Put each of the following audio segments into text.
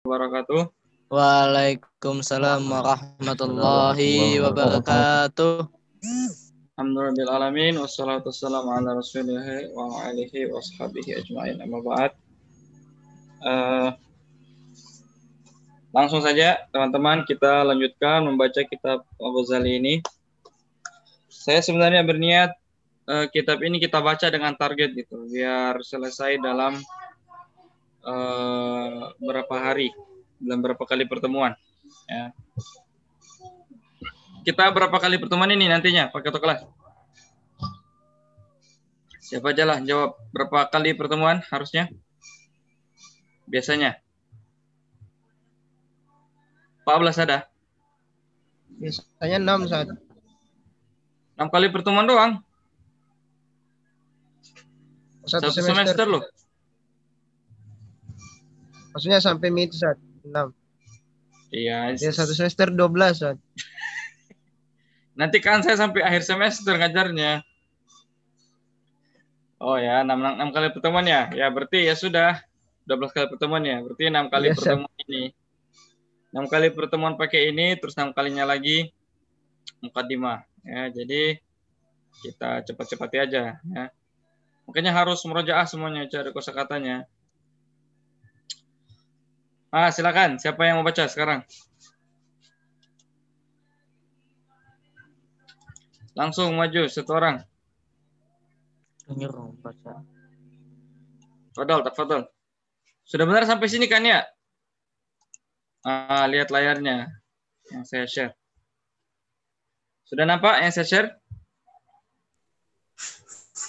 wabarakatuh. Waalaikumsalam warahmatullahi wabarakatuh. Alhamdulillah alamin wassalatu wassalamu ala rasulillah wa alihi wa ashabihi ajma'in amma ba'd. Uh, langsung saja teman-teman kita lanjutkan membaca kitab Al-Ghazali ini. Saya sebenarnya berniat uh, kitab ini kita baca dengan target gitu biar selesai dalam uh, berapa hari dalam berapa kali pertemuan ya. Kita berapa kali pertemuan ini nantinya Pak Ketua kelas? Siapa aja lah jawab. Berapa kali pertemuan harusnya? Biasanya. Pak Blas ada biasanya enam saat enam kali pertemuan doang? Satu, satu semester, semester loh maksudnya sampai mid saat 6. Iya. Ya satu semester 12, kan. Nanti kan saya sampai akhir semester ngajarnya. Oh ya, 6, 6, 6 kali pertemuan ya. Ya berarti ya sudah 12 kali pertemuan ya. Berarti 6 kali yes, iya, pertemuan sir. ini. 6 kali pertemuan pakai ini terus 6 kalinya lagi mukadimah ya. Jadi kita cepat-cepati aja ya. Makanya harus merojaah semuanya cari kosakatanya. Ah, silakan. Siapa yang mau baca sekarang? Langsung maju satu orang. baca. Fadal, tak Fadal. Sudah benar sampai sini kan ya? Ah, lihat layarnya yang saya share. Sudah nampak yang saya share?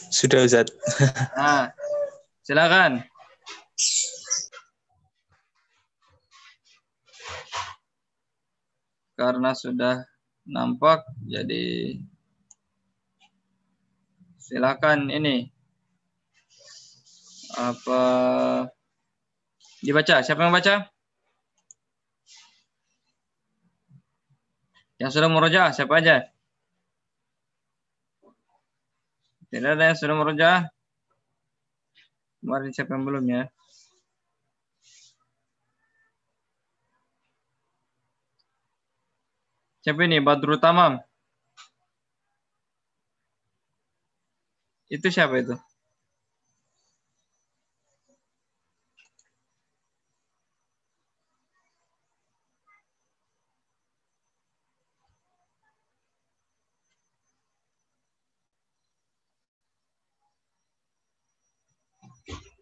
Sudah, Ustaz. Nah, silakan. Karena sudah nampak jadi silakan ini apa dibaca. Siapa yang baca? Yang sudah meroja siapa aja? Tidak ada yang sudah meroja. Kemarin siapa yang belum ya Siapa ini? Badrul Tamam. Itu siapa itu?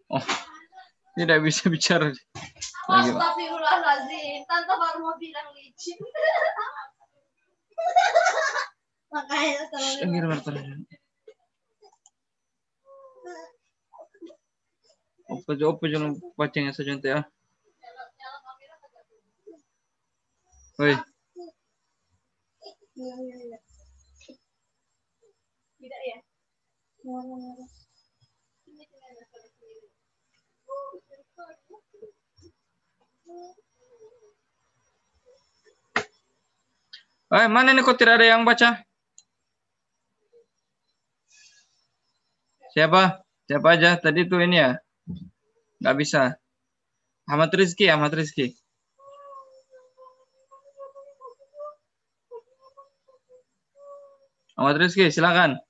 Oh, tidak bisa bicara. Astagfirullahaladzim, tante baru mau bilang licin. Makanya. Apa jo apa jangan pacingnya saja nanti ya. Tidak ya. Eh, mana nih kok tidak ada yang baca? Siapa? Siapa aja? Tadi tuh ini ya? Nggak bisa. Ahmad Rizki, Ahmad Rizki. Ahmad Rizki, silakan.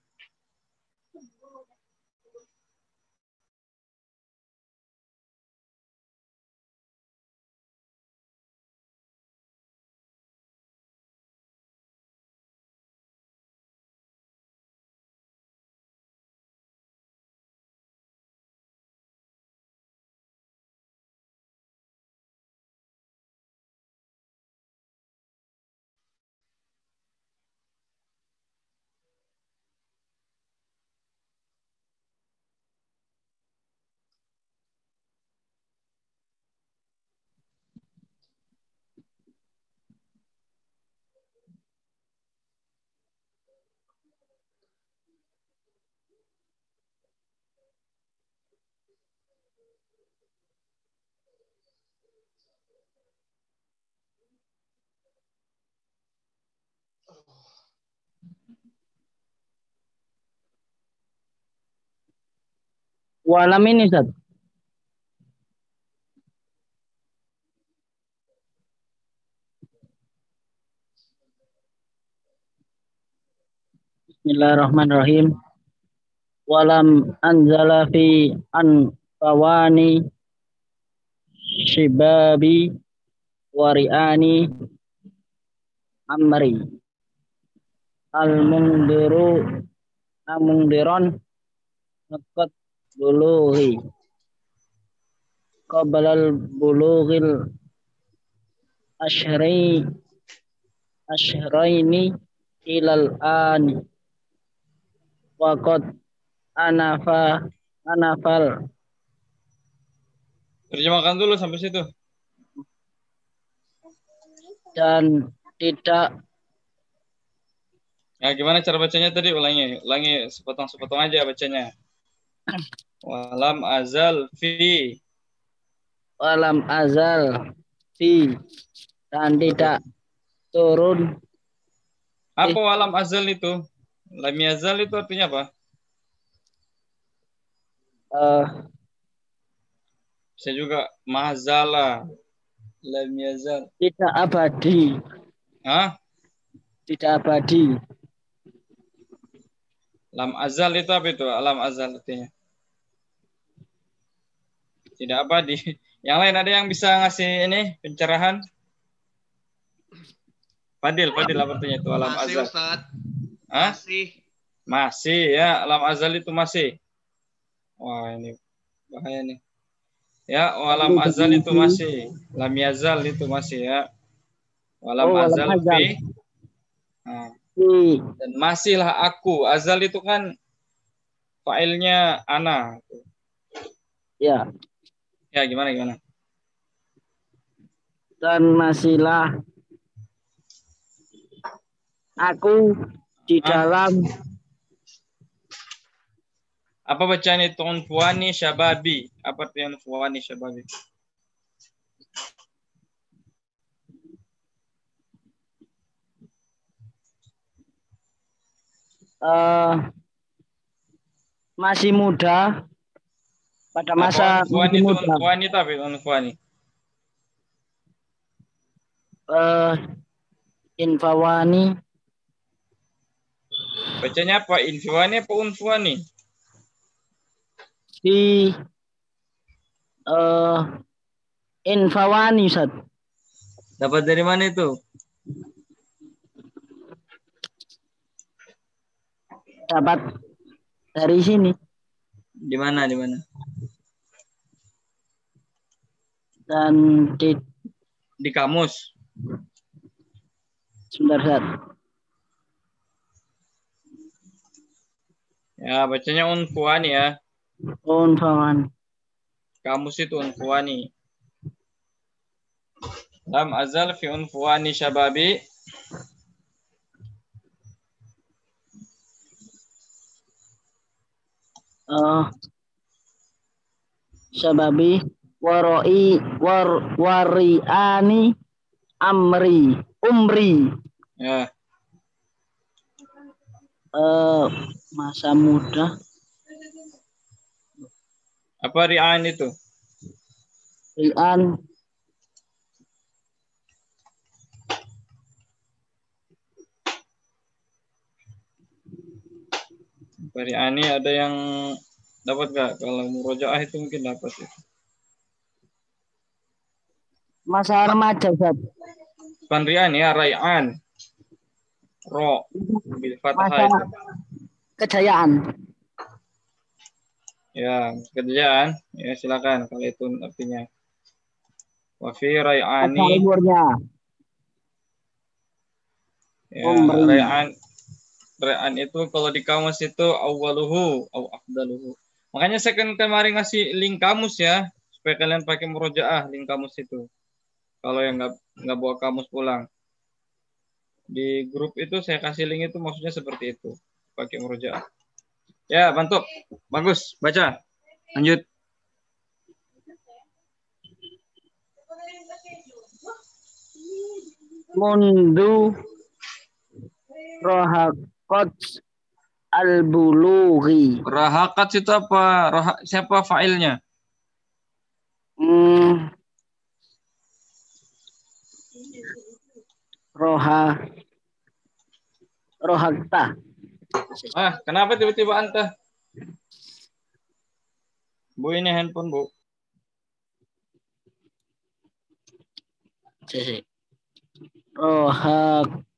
Walam ini Ustaz. Bismillahirrahmanirrahim. Walam anzala fi an fawani shibabi wariani amri al mungdiru amungdiron nakat bulughi qablal bulughil ashri ashraini ilal ani. Waqad anafa anafal. Terjemahkan dulu sampai situ. Dan tidak Ya, gimana cara bacanya tadi? Ulangi, ulangi sepotong-sepotong aja bacanya. Walam azal fi. Walam azal fi dan tidak turun. Apa walam azal itu? Lam azal itu artinya apa? Uh, Bisa juga mazala. Lam yazal. Tidak abadi. Hah? Tidak abadi. Lam azal itu apa itu? Alam azal artinya. Tidak apa di yang lain ada yang bisa ngasih ini pencerahan? Fadil, Fadil apa artinya itu alam masih, azal? Ustaz. Hah? Masih. Masih ya, alam azal itu masih. Wah, ini bahaya nih. Ya, alam azal itu masih. Lam yazal itu masih ya. Walam Oh, azal. fi. Nah, Fi dan masihlah aku. Azal itu kan failnya ana. ya Ya, gimana gimana? dan masihlah aku di Ah. dalam Apa bacaan itu unfuani syababi? Apa artinya unfuani syababi? Eh, masih muda pada masa itu muda itu apa? itu Unfuani. eh infawani Bacanya apa? Infuani apa unfuani? di eh infawani Ustaz. Dapat dari mana itu? Dapat dari sini Di mana? Di mana? dan di Di kamus. sebentar Ustaz. Ya, bacanya unfuani ya. infawani Kamus itu unfuani. Lam azal fi unfuani syababi. Eh sababi waroi war wariani amri umri. Ya, eh masa muda. Apa ri'an itu? rian Apa ri'ani ada yang dapat gak? Kalau murojaah itu mungkin dapat ya. masa remaja Ustaz. Bukan ri'an ya, rai'an. Ro. Bil masa kejayaan Ya, kerjaan. Ya, silakan kalau itu artinya. Wa fi masa rai'ani. umurnya Ya, rai'an. Rai'an itu kalau di kamus itu awaluhu au afdaluhu. Makanya saya kan kemarin ngasih link kamus ya, supaya kalian pakai murojaah link kamus itu. Kalau yang nggak nggak bawa kamus pulang. Di grup itu saya kasih link itu maksudnya seperti itu, pakai murojaah. Ya, bantu. Bagus, baca. Lanjut. mundu rohakot al-bulughi Rahakat itu apa? Raha, siapa failnya? hmm. roha rohakta Ah, kenapa tiba-tiba anta? Bu ini handphone bu. Rohak.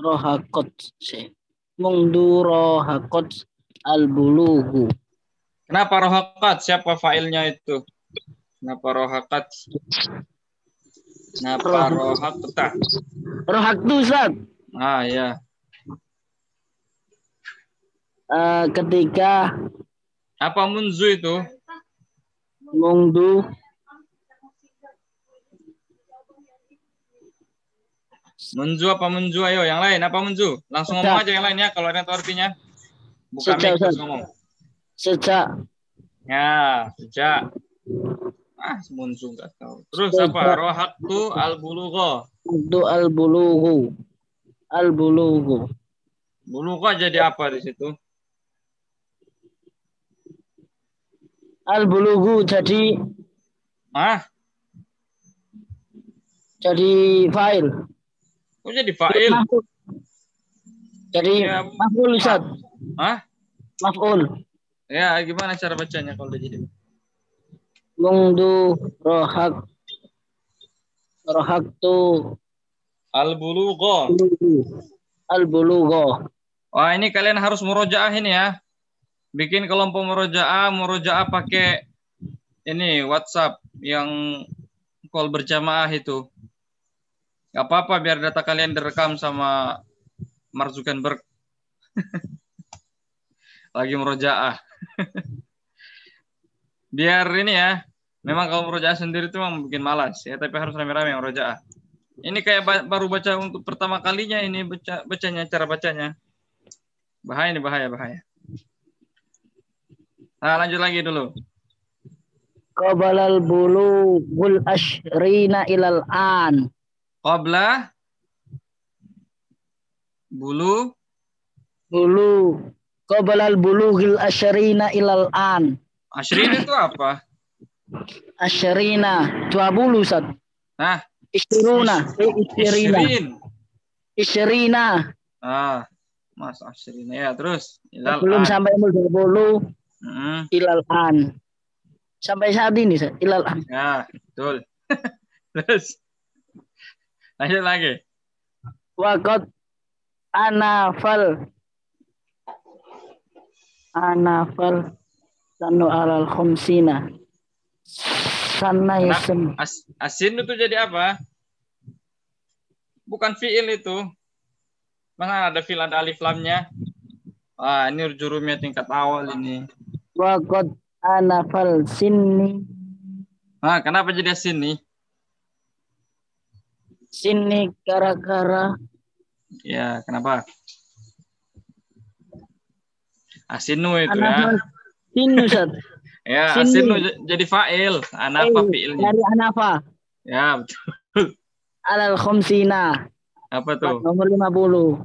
Rohakot. Si. Mundu rohakot al-bulugu. Kenapa rohakat? Siapa failnya itu? Kenapa rohakat? Kenapa? Rohak itu Ustaz. Ah ya. Eh, ketika Apa munzu itu? mundu Munzu apa munzu? Ayo yang lain apa munzu? Langsung Sejak. ngomong aja yang lain ya kalau ada tahu artinya. Buka Sejak, mic terus ngomong. sejak Ya, sejak. Ah, munzu nggak tahu. Terus Sejak. apa? Rohaktu al bulugho. mundu al-bulugu. Al-bulugu. Bulugho jadi apa di situ? Al-bulugu jadi Ah, jadi file. Kok jadi fa'il? Jadi Ya. maf'ul Ustaz. Ah, Maf'ul. ya gimana cara bacanya kalau udah jadi? Mundu rohak rohak tu Al bulugho. al bulugo. Wah, ini kalian harus murojaah ini ya. Bikin kelompok murojaah, murojaah pakai ini WhatsApp yang call berjamaah itu. Gak apa-apa biar data kalian direkam sama Mark Zuckerberg. Lagi murojaah. biar ini ya. Memang kalau murojaah sendiri itu memang bikin malas ya, tapi harus rame-rame murojaah. Ini kayak ba- baru baca untuk pertama kalinya ini baca bacanya cara bacanya. Bahaya nih bahaya bahaya. Nah lanjut lagi dulu. Qabalal bulugul ashrina ilal an. Qabla bulu Bulu. Qabalal bulugil ashrina ilal an. ashrin itu apa? Ashrina. 20 Ustaz. Nah, Istiruna. Istirina. ishrin. Istirina. Ah, Mas ashrin ya terus. Ilal Belum an. sampai umur 20 Mm, ilal an. Sampai saat ini Ustaz. Ilal an. ya betul. terus lanjut lagi. Wakot anafal anafal sanu alal khumsina sana yasem As, asin itu jadi apa? Bukan fiil itu. Mana ada fiil ada alif lamnya? Wah, ini jurumnya tingkat awal ini. wakot anafal sinni Nah, kenapa jadi asin nih? sinni gara-gara Ya, kenapa? Asinu itu ya. sinni Ustaz. Ya, Sini. asinu jadi fa'il. Anafa Eh, fi'ilnya. dari anafa Ya, betul. alal khumsina Apa tuh? nomor 50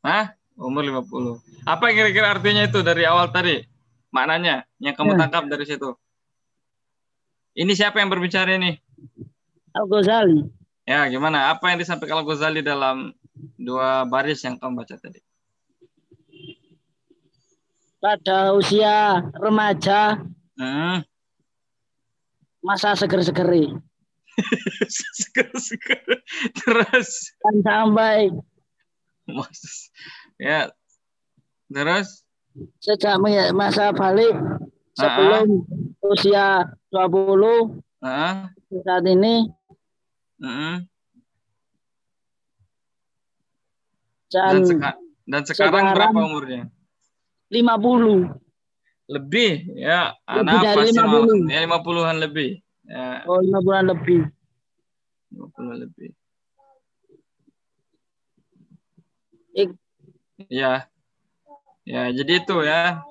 Hah? Umur 50. Apa kira-kira artinya itu dari awal tadi? Maknanya yang kamu Ya. tangkap dari situ. Ini siapa yang berbicara ini? Al Ghazali Ya, gimana? Apa yang disampaikan Al-Ghazali dalam dua baris yang kamu baca tadi? pada usia remaja Hmm. masa seger-segeri Seger-seger. Terus. dan sampai Ya. Terus. sejak masa balik sebelum usia 20 Ah, saat ini mm-mm. dan, Dan, seka- dan sekarang, sekarang- berapa umurnya? 50 Lebih ya. Lebih Anak dari apa sih, 50. Mam? Ya 50-an lebih. Ya, oh 5 bulan lebih 50 lebih. Ik- Ya. Ya, jadi itu ya.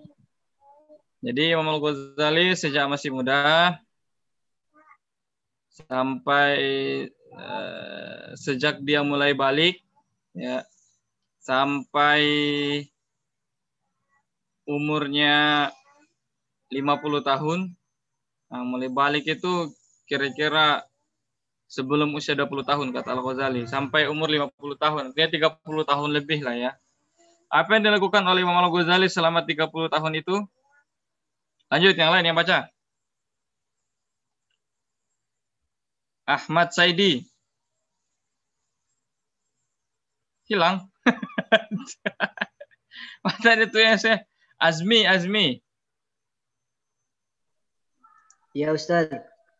Jadi Imam Al-Ghazali sejak masih muda sampai eh, sejak dia mulai balik ya sampai umurnya 50 tahun. Nah, mulai balik itu kira-kira sebelum usia 20 tahun kata Al-Ghazali sampai umur 50 tahun. Artinya 30 tahun lebih lah ya. Apa yang dilakukan oleh Imam Al-Ghazali selama 30 tahun itu? Lanjut yang lain yang baca. Ahmad Saidi. Hilang. Masa itu ya saya Azmi, Azmi. Ya Ustaz.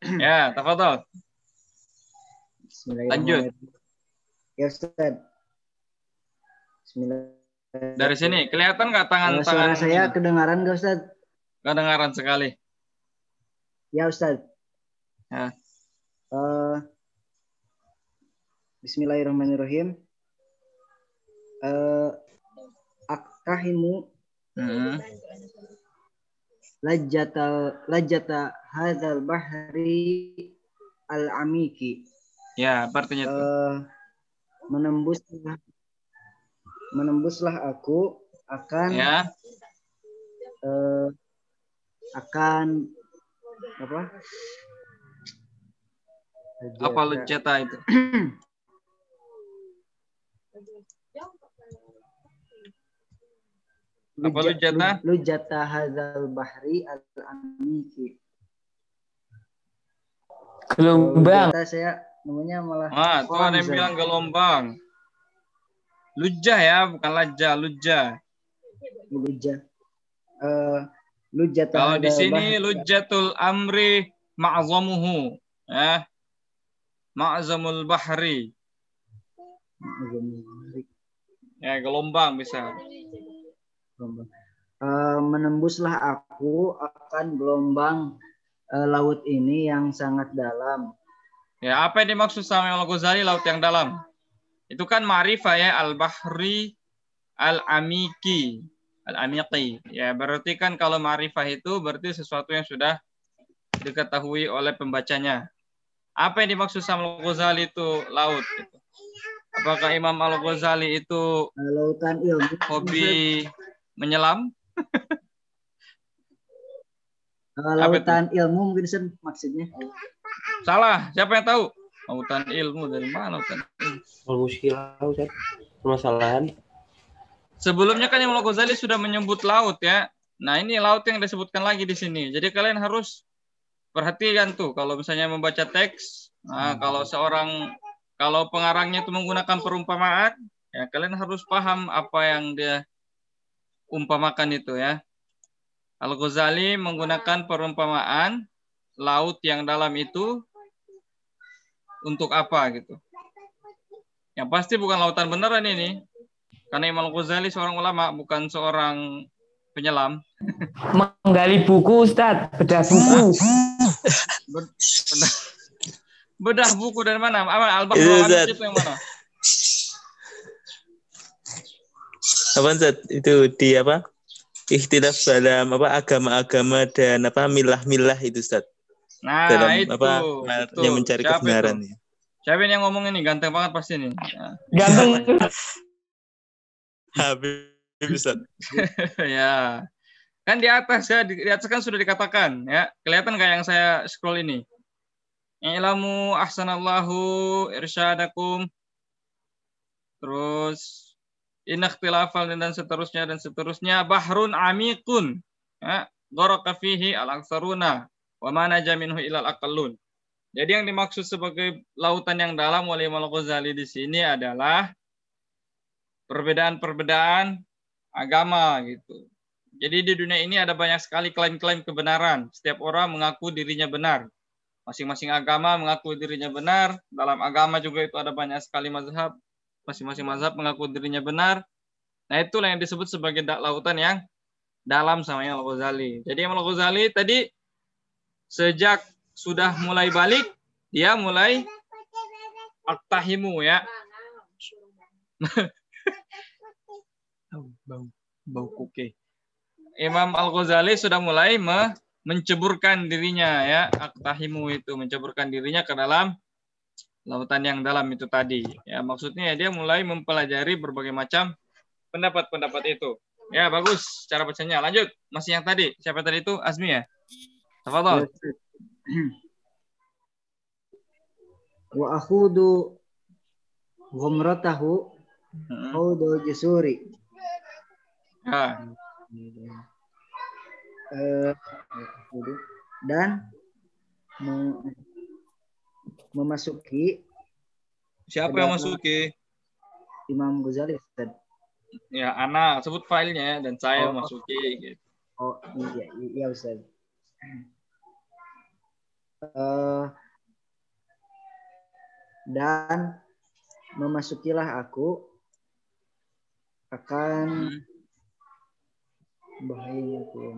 Ya, tafadhol. Lanjut. Ya Ustaz. Bismillah. Dari sini kelihatan nggak tangan Kalau tangan suara saya kedengaran nggak Ustaz? kedengaran sekali. Ya Ustaz. Ya. Eh, Bismillahirrahmanirrahim. Eh, akahimu Hmm. lajjata lajjata hadzal bahri al amiki Ya, artinya itu? Eh, menembuslah menembuslah aku akan Ya, eh, akan apa apa luceta itu? Apa Luja- lujata? lu- lujata hadzal bahri al amiki Gelombang. Lujata saya namanya malah Ah, tuh ada yang bilang gelombang. Lujah ya, bukan laja, lujah. Lujah. Eh, lujata Kalau di sini bahri- lujatul amri ma'zamuhu, ya. Ma'zamul bahri. Ya, gelombang bisa. Eh, menembuslah aku akan gelombang eh, laut ini yang sangat dalam. Ya, apa yang dimaksud sama Imam Al-Ghazali laut yang dalam? Itu kan ma'rifah ya, al-bahri al-amiki. Al-amiqi. Ya, berarti kan kalau ma'rifah itu berarti sesuatu yang sudah diketahui oleh pembacanya. Apa yang dimaksud sama Al-Ghazali itu laut? Gitu. Apakah Imam Al-Ghazali itu lautan ilmu. hobi menyelam? Lautan ilmu mungkin Sen, maksudnya. Salah. Siapa yang tahu? Lautan ilmu dari mana lautan? Ustaz. Permasalahan. Sebelumnya kan Imam Al-Ghazali sudah menyebut laut ya. Nah ini laut yang disebutkan lagi di sini. Jadi kalian harus perhatikan tuh kalau misalnya membaca teks. Nah, kalau seorang kalau pengarangnya itu menggunakan perumpamaan, ya kalian harus paham apa yang dia umpamakan itu ya. Al-Ghazali menggunakan perumpamaan laut yang dalam itu untuk apa gitu. Yang pasti bukan lautan beneran ini. Karena Imam Al-Ghazali seorang ulama, bukan seorang penyelam. Menggali buku Ustaz. Bedah buku. Bedah, bedah buku dari mana? Apa Al-Bahr Itu, yang mana? Apa Ustaz? Itu di apa? Ikhtilaf dalam apa agama-agama dan apa milah-milah itu Ustaz. Nah, dalam itu. apa itu. yang mencari Siapa kebenaran. itu? Siapa ini yang ngomong ini? Ganteng banget pasti ini. Ya. Ganteng. Habib Ustaz. ya. Kan di atas ya, di, di atas kan sudah dikatakan ya. Kelihatan nggak yang saya scroll ini? Ilamu ahsanallahu irsyadakum. Terus inakhtilafal dan seterusnya dan seterusnya bahrun amikun. Ya, Gharaka fihi al-aksaruna wa ilal aqallun. Jadi yang dimaksud sebagai lautan yang dalam oleh Imam Al-Ghazali di sini adalah perbedaan-perbedaan agama gitu. Jadi di dunia ini ada banyak sekali klaim-klaim kebenaran. Setiap orang mengaku dirinya benar. Masing-masing agama mengaku dirinya benar. Dalam agama juga itu ada banyak sekali mazhab. Masing-masing mazhab mengaku dirinya benar. Nah itulah yang disebut sebagai da- lautan yang dalam sama Imam Al-Ghazali. Jadi Imam Al-Ghazali tadi sejak sudah mulai balik, dia mulai aktahimu ya. bau, bau, bau kuke. Imam Al-Ghazali sudah mulai me- menceburkan dirinya ya, aktahimu itu menceburkan dirinya ke dalam lautan yang dalam itu tadi. Ya, maksudnya dia mulai mempelajari berbagai macam pendapat-pendapat itu. Ya, bagus cara bacanya. Lanjut, masih yang tadi. Siapa tadi itu? Azmi ya? Tafadhol. wa akhudu ghumratahu Mm-mm. khawdul jusuri. Ya. Eh, dan me- memasuki Siapa yang masuki? Imam Ghazali Ustaz. Ya, Ana sebut filenya dan saya Oh. masuki gitu. Oh iya iya Ustaz. Eh, dan memasukilah aku akan Hmm. Bahayanya tuh.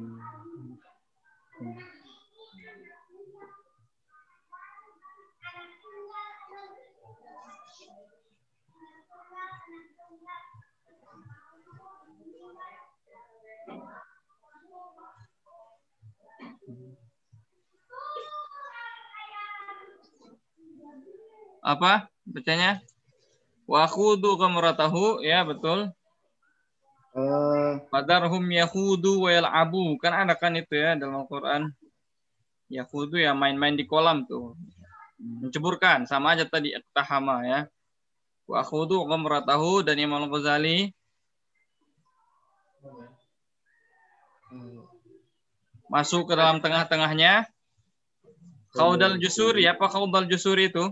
Apa? Bacanya? Wa khudu kamratahu, ya betul. Eh, Fadarhum yahudu wa yal'abu. Kan ada kan itu ya dalam Al-Qur'an. Yahudu ya main-main di kolam tuh. Menceburkan sama aja tadi iktahama ya. Wa khudu kamratahu dan Imam Al-Ghazali masuk ke dalam tengah-tengahnya. Khaudal Jusuri, apa Khaudal Jusuri itu?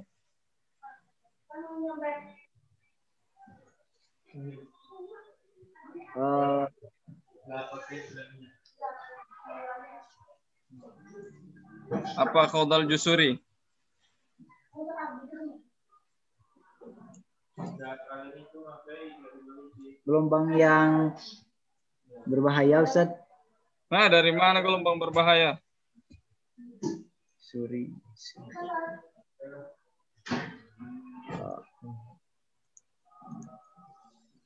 Eh, Apa Khaudal Jusuri? gelombang yang berbahaya Ustaz. Nah, dari mana gelombang berbahaya? Suri.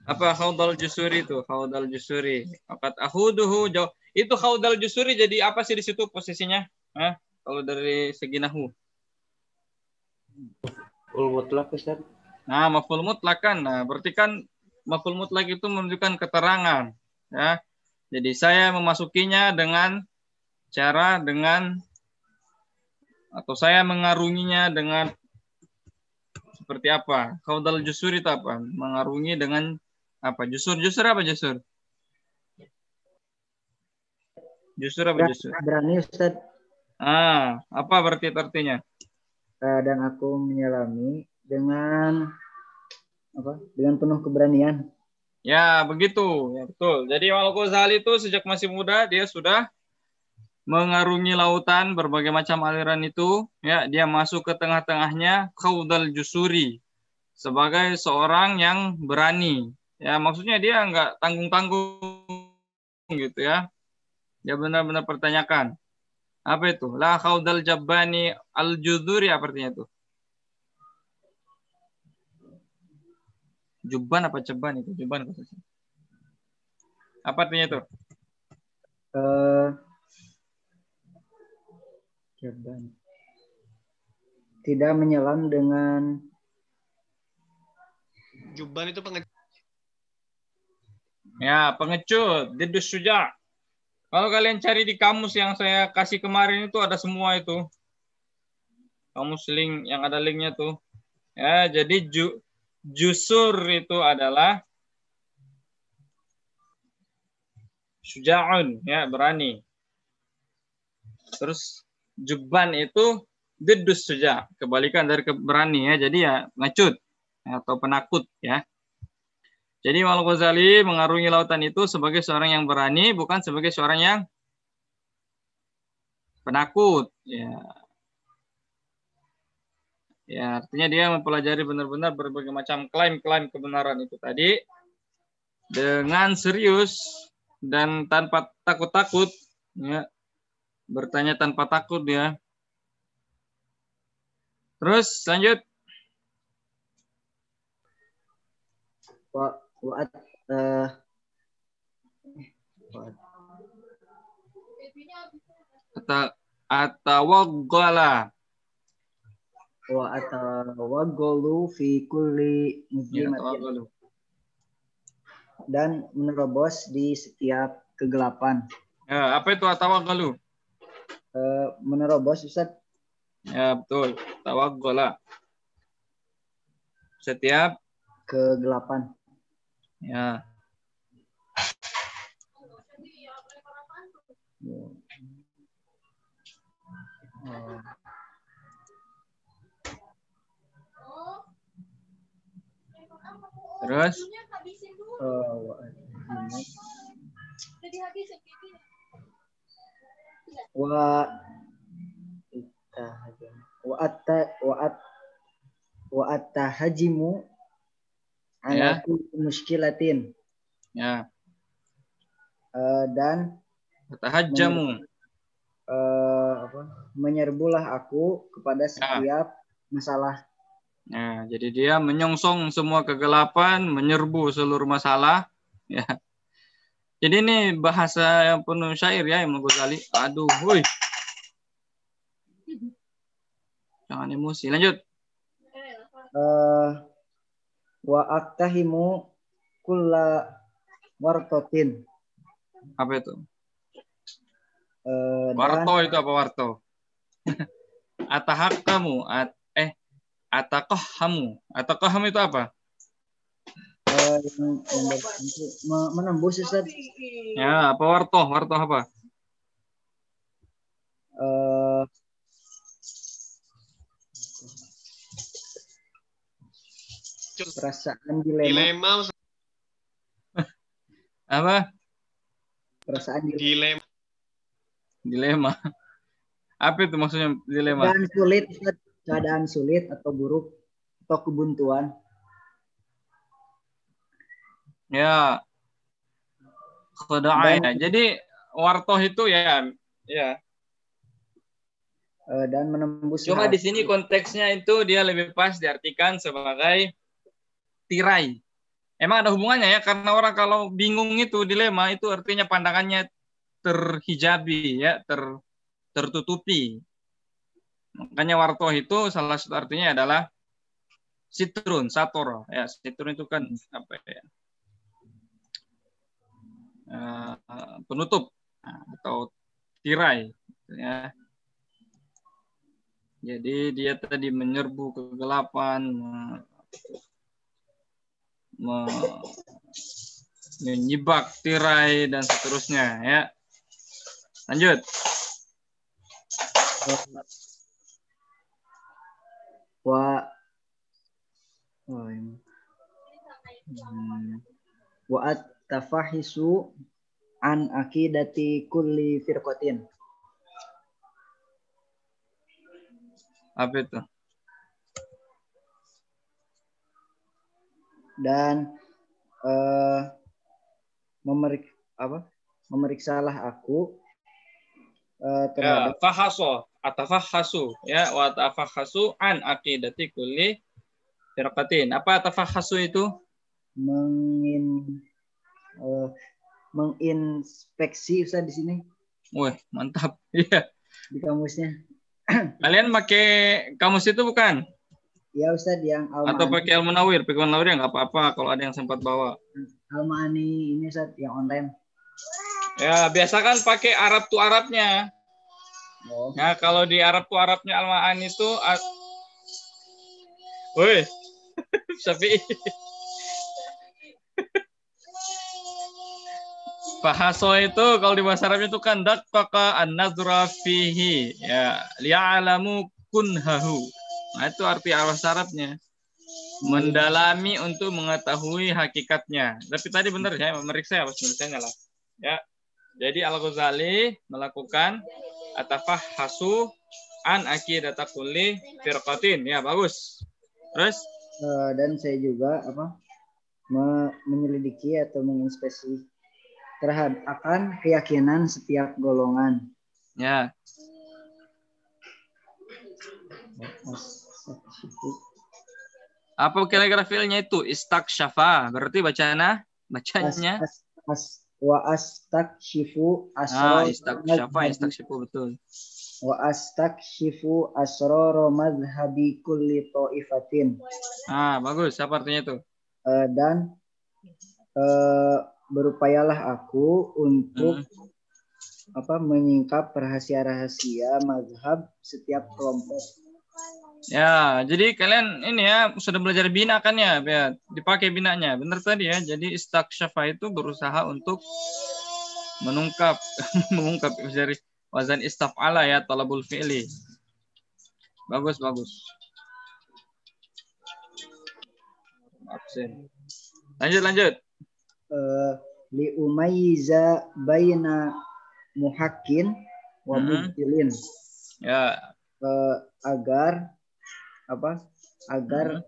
Apa Khaudal Jusuri itu? Khaudal Jusuri. Akat ahuduhu jauh. Itu Khaudal Jusuri jadi apa sih di situ posisinya? Hah? Kalau dari segi nahu. Ul mutlak Ustaz. Nah, maful mutlak kan. Nah, berarti kan maful mutlak itu menunjukkan keterangan, ya. Jadi saya memasukinya dengan cara dengan atau saya mengarunginya dengan seperti apa? Kaudal jusur itu apa? Mengarungi dengan apa? Jusur, jusur apa jusur? Jusur apa jusur? Berani Ustaz. Ah, apa berarti artinya? Eh, dan aku menyelami dengan apa? Dengan penuh keberanian. Ya, begitu. Ya, betul. Jadi Al Ghazali itu sejak masih muda dia sudah mengarungi lautan berbagai macam aliran itu, ya, dia masuk ke tengah-tengahnya Khaudal Jusuri sebagai seorang yang berani. Ya, maksudnya dia nggak tanggung-tanggung gitu ya. Dia benar-benar pertanyakan. Apa itu? La Khaudal Jabbani Al-Juduri apa artinya itu? Juban apa ceban itu? Juban. Apa artinya itu? Eh, Jaban. Tidak menyelam dengan Juban itu pengecut. Ya, pengecut, didus suja. Kalau kalian cari di kamus yang saya kasih kemarin itu ada semua itu. Kamus link yang ada linknya tuh. Ya, jadi ju, jusur itu adalah sujaun, ya berani. Terus juban itu didus suja, kebalikan dari keberani ya. Jadi ya ngecut atau penakut ya. Jadi Imam Ghazali mengarungi lautan itu sebagai seorang yang berani, bukan sebagai seorang yang penakut. Ya, ya artinya dia mempelajari benar-benar berbagai macam klaim-klaim kebenaran itu tadi dengan serius dan tanpa takut-takut. Ya, bertanya tanpa takut dia. Terus lanjut. wa, wa eh, Ata atawaggala. wa atawaggalu fi kulli Ya, muzlimatin dan menerobos di setiap kegelapan. Ya, apa itu atawaggalu? Eh, menerobos Ustaz Ya, betul. Tawaggala. setiap kegelapan. Ya. Terus? Wa- wa wa atta wa at wa attahajimu Ya. muskilatin ya Eh, dan tahajjamu eh, apa menyerbulah aku kepada setiap masalah Nah, jadi dia menyongsong semua kegelapan, menyerbu seluruh masalah. Ya. Jadi ini bahasa yang penuh syair ya Imam Ghazali. Aduh, woi. Jangan emosi. Lanjut. eh wa aktahimu kulla wartotin Apa itu? Eh, dan Warto itu apa warto? Atahakamu. At, eh, atakohamu. Atakoham itu apa? eh, yang, yang untuk me- menembus Ustaz Ya, apa warto? Warto apa? eh perasaan dilema, Dilema, Apa? perasaan dilema, dilema. Dilema. Apa itu maksudnya dilema? keadaan sulit keadaan sulit atau buruk atau kebuntuan Ya. Khada'a ya. Jadi wartoh itu ya ya. eh, dan menembus Cuma di hati. sini konteksnya itu dia lebih pas diartikan sebagai tirai. Emang ada hubungannya ya karena orang kalau bingung itu dilema itu artinya pandangannya terhijabi ya, ter tertutupi. Makanya wartoh itu salah satu artinya adalah sitrun, sator ya. Sitrun itu kan apa ya? Eh, penutup atau tirai ya. Jadi dia tadi menyerbu kegelapan, menyibak tirai dan seterusnya ya. Lanjut. wa oh, ini. Hmm. wa at-tafahisu an akidati kulli firqatin Apa itu? Dan eh memerik apa memeriksalah aku Ya, terhadap fahaso, atafahasu ya, wa atafahasu an aqidati kulli firqatin. Apa atafahasu itu? mengin eh, menginspeksi Ustaz di sini Wah, mantap. Iya. di kamusnya Kalian pakai kamus itu bukan? Ya Ustaz yang Atau Almaani pakai Al-Munawir? Pakai Al-Munawir ya nggak apa-apa kalau ada yang sempat bawa. Almaani ini Ustaz yang online Ya, biasa kan pakai Arab tuh Arabnya. oh Nah, kalau di Arab tuh Arabnya Al-Ma'an itu a- Woi. Syafi'i. Bahaso itu kalau di bahasa Arab itu kan daqqaqa an-nazra fihi ya liya'lamu kunhahu. Nah, itu arti bahasa Arabnya. Mendalami untuk mengetahui hakikatnya. Tapi tadi benar ya, memeriksa ya, penulisannya lah. Ya. Jadi Al-Ghazali melakukan atafah hasu an akidata kulli firqatin. Ya, bagus. Terus Eh, dan saya juga apa me- menyelidiki atau menginspeksi terhadap akan keyakinan setiap golongan. ya, apa kira-kira fiilnya itu? Istaksyafa. Berarti bacana bacanya As, as, wa astakshifu ah asrar istaksyafa, istaksyafu betul. wa astakshifu asroro madhabi kulli ta'ifatin Ah, bagus. Apa artinya itu? Eh, dan eh, berupayalah aku untuk apa menyingkap rahasia-rahasia mazhab setiap kelompok Ya, jadi kalian ini ya sudah belajar bina kan ya, ya dipakai binanya. Benar tadi ya. Jadi istaksyafa itu berusaha untuk menungkap mengungkap dari wazan istaf'ala ya talabul fi'li. Bagus, bagus. Absen. Lanjut, lanjut. Eh, li umayyiza baina muhakkin wa Mhm. mubtilin Ya, Eh, agar apa agar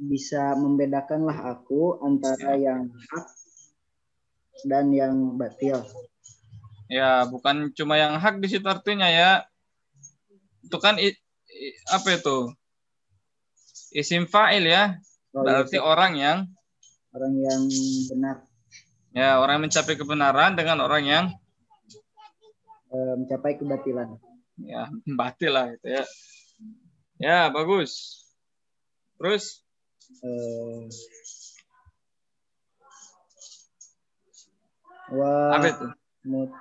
bisa membedakanlah aku antara yang hak dan yang batil ya bukan cuma yang hak di situ artinya ya. Itu kan i- i- apa itu? Isim fa'il ya. Oh, Berarti iya, orang yang orang yang benar ya orang yang mencapai kebenaran dengan orang yang eh, mencapai kebatilan ya batil lah itu ya. Ya, bagus. Terus Eh, wa apa itu? mut-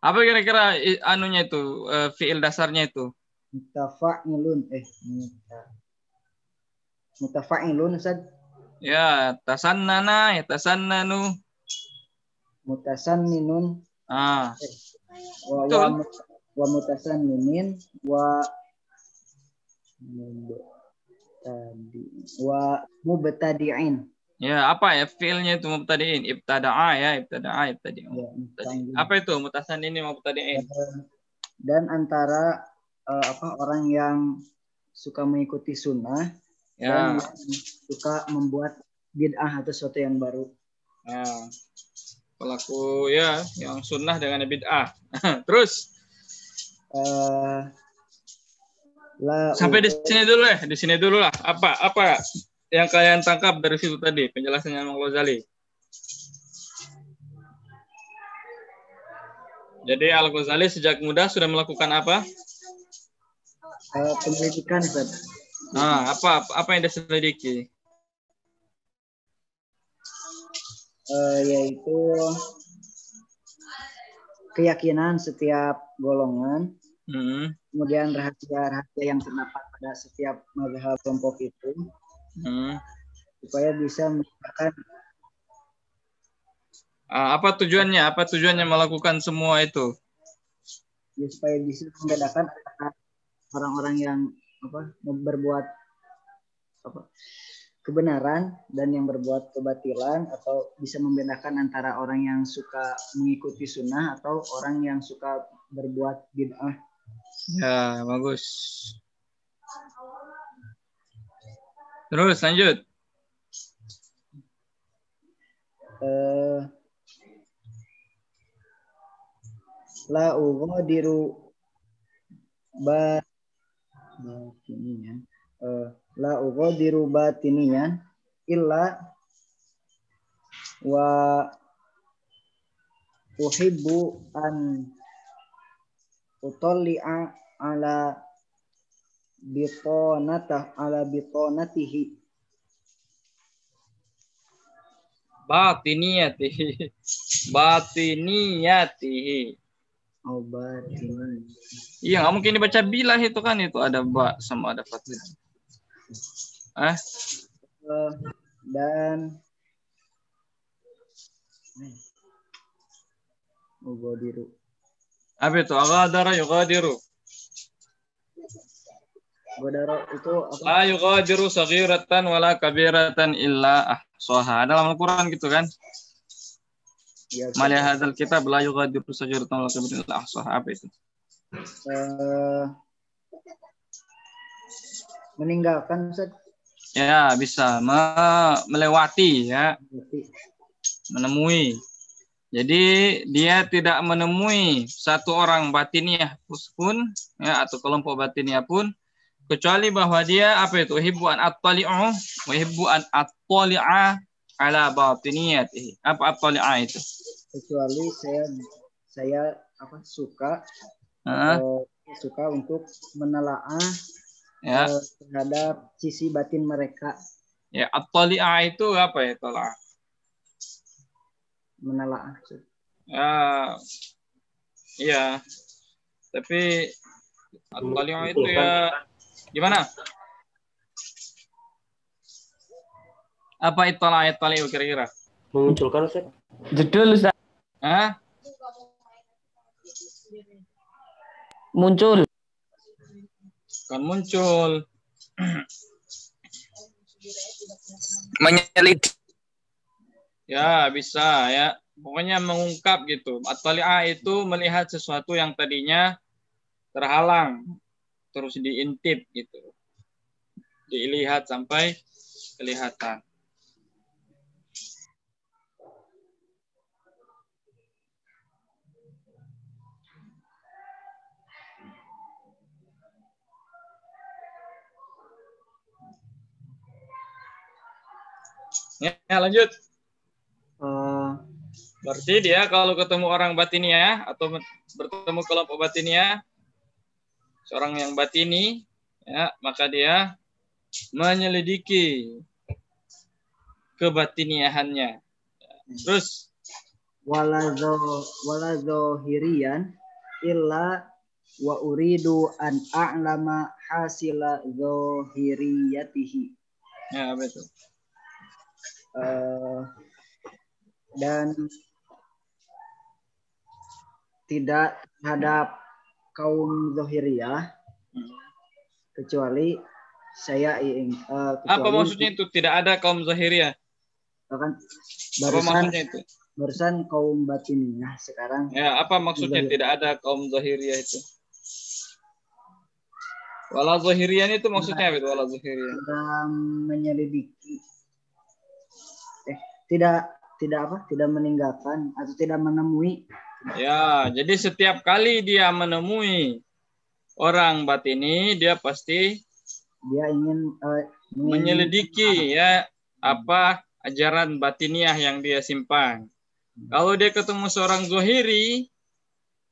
Apa kira-kira anunya itu eh, fiil dasarnya itu? mutafa'ilun eh muta mutafa'ilun Ustaz Ya, tasannana, ya tasannanu. mutasanninun Ah, wa Betul. wa, wa mutasanninin wa mubtadi wa mubtadi'in ya apa ya fiilnya itu mubtadi'in, ibtada'a ya, ibtada'a, ibtadi'un. ya. Apa itu mutasan ini mubtadi'in? dan antara eh, apa orang yang suka mengikuti sunnah Ya, dan suka membuat bid'ah atau sesuatu yang baru ya. Pelaku ya yang sunnah dengan bid'ah. Terus Eh, la sampai di sini dulu ya, di sini dulu lah. Apa apa yang kalian tangkap dari situ tadi penjelasannya Imam Ghazali? Jadi Al Ghazali sejak muda sudah melakukan apa? eh, penyelidikan. Nah, apa apa yang dia selidiki? Eh, yaitu keyakinan setiap golongan Hmm, kemudian rahasia-rahasia yang terdapat pada setiap mazhab kelompok itu hmm. supaya bisa membedakan Ah, apa tujuannya? Apa tujuannya melakukan semua itu? ya, supaya bisa membedakan orang-orang yang apa berbuat apa kebenaran dan yang berbuat kebatilan atau bisa membedakan antara orang yang suka mengikuti sunnah atau orang yang suka berbuat bid'ah Ya, bagus. Terus lanjut. eh, la ughadiru ba batiniyan eh, la ughadiru batiniyan illa wa uhibbu an utalli'a ala bitonatah ala bitonatihi Batiniyatihi. Batiniyatihi. oh batiniyan Iya, nggak mungkin dibaca bilah itu kan itu ada ba sama ada fathah. Ah, Eh, dan Ughadiru apa itu? Aghadara yughadiru. Godaro itu apa? La yughadiru saghiratan wala kabiratan illa ahsaha. Dalam Al-Qur'an gitu kan? Ya, Mali hadzal kitab la yughadiru saghiratan wala kabiratan illa ahsaha. Apa itu? eh, meninggalkan Ustaz Ya, bisa me- melewati ya, menemui. Jadi dia tidak menemui satu orang batiniah pun ya atau kelompok batiniah pun kecuali bahwa dia apa itu hibbu an attali'u wa hibbu an attali'a ala batiniyatihi. Apa attali'a itu? kecuali saya saya apa suka atau suka untuk menelaah ya, eh, terhadap sisi batin mereka ya attali'a itu apa ya tolak? Menelaah Ustaz. Ya, iya. Tapi attali'a itu ya Gimana? Apa itala itala kira-kira? Memunculkan Ustaz. Judul Ustaz. Hah? Muncul. Kan muncul. Menyelidiki. Ya, bisa ya. Pokoknya mengungkap gitu. At-tali'ah itu melihat sesuatu yang tadinya terhalang terus diintip gitu. Dilihat sampai kelihatan. Ya, lanjut. Eh, Berarti dia kalau ketemu orang batinia atau bertemu kelompok batinia, seorang yang batini, ya, maka dia menyelidiki kebatiniahannya. Terus wala zo wala zohirian illa wa uridu an a'lama hasila zohiriyatihi ya apa itu? Eh, dan tidak terhadap kaum zohiriyah kecuali saya ingin eh, Apa kecuali- maksudnya itu? Tidak ada kaum Zahiriyah. kan Apa barusan maksudnya itu? barusan kaum batiniyah sekarang Ya, apa maksudnya tidak ada kaum Zahiriyah itu? Wala Zahiriyah itu maksudnya apa itu? Wala Zahiriyah. sedang menyelidiki eh tidak tidak apa tidak meninggalkan atau tidak menemui Ya, jadi setiap kali dia menemui orang batini, dia pasti dia ingin ingin- menyelidiki ya apa ajaran batiniah yang dia simpan. Kalau dia ketemu seorang zohiri,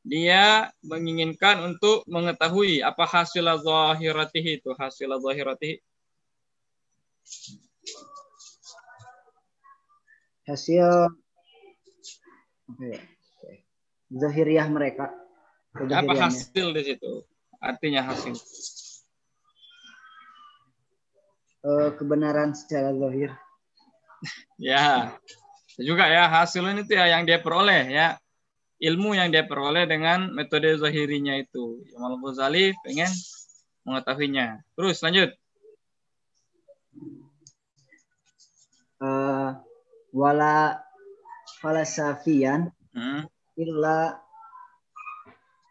dia menginginkan untuk mengetahui apa hasil zahiratihi itu hasil zahiratihi. Hasil apa ya, zahiriyah mereka Apa hasil di situ? Artinya hasil. Eh, kebenaran secara zahir Ya, juga ya hasil ini tuh ya yang dia peroleh ya ilmu yang dia peroleh dengan metode zahirinya itu. Imam Ghazali pengen mengetahuinya. Terus lanjut. Eh, wala falasafian Hmm. illa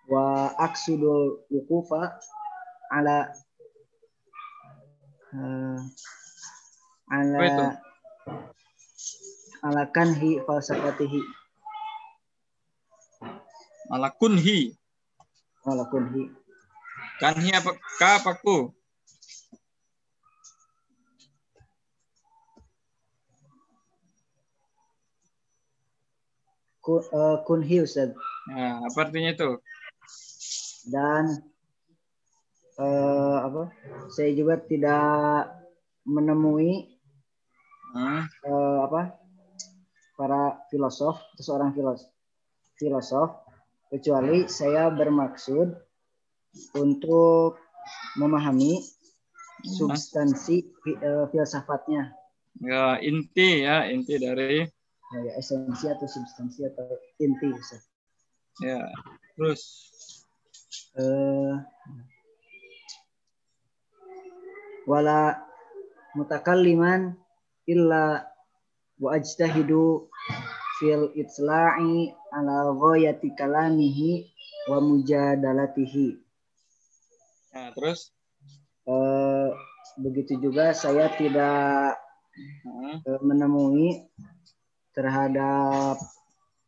wa aksudul wukufa ala eh, ala itu? ala kanhi falsafatihi Malah kunhi. ala kunhi Kanhi apa ka apa ku? Eh, kunhi Ustaz. Nah, apa artinya itu? dan eh, apa? Saya juga tidak menemui Hmm. eh, apa? Para filosof atau seorang filosof filosof kecuali saya bermaksud untuk memahami substansi eh, filsafatnya. Ya, inti ya, inti dari ya, esensi atau substansi atau inti Ustaz. ya. Terus Eh, wala mutakalliman illa wa ajtahidu fil itla'i ala ghayati kalamihi wa mujadalatihi. Nah, terus Eh, begitu juga saya tidak eh, menemui terhadap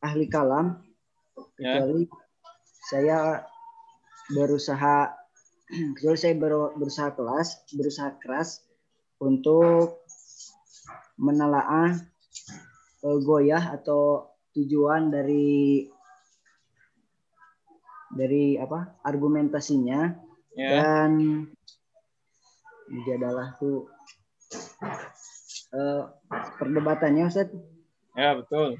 ahli kalam Ya. kecuali saya berusaha kecuali saya ber- berusaha kelas berusaha keras untuk menelaah eh, goyah atau tujuan dari dari apa argumentasinya ya. dan adalah tuh eh, perdebatannya Ustaz Ya, betul.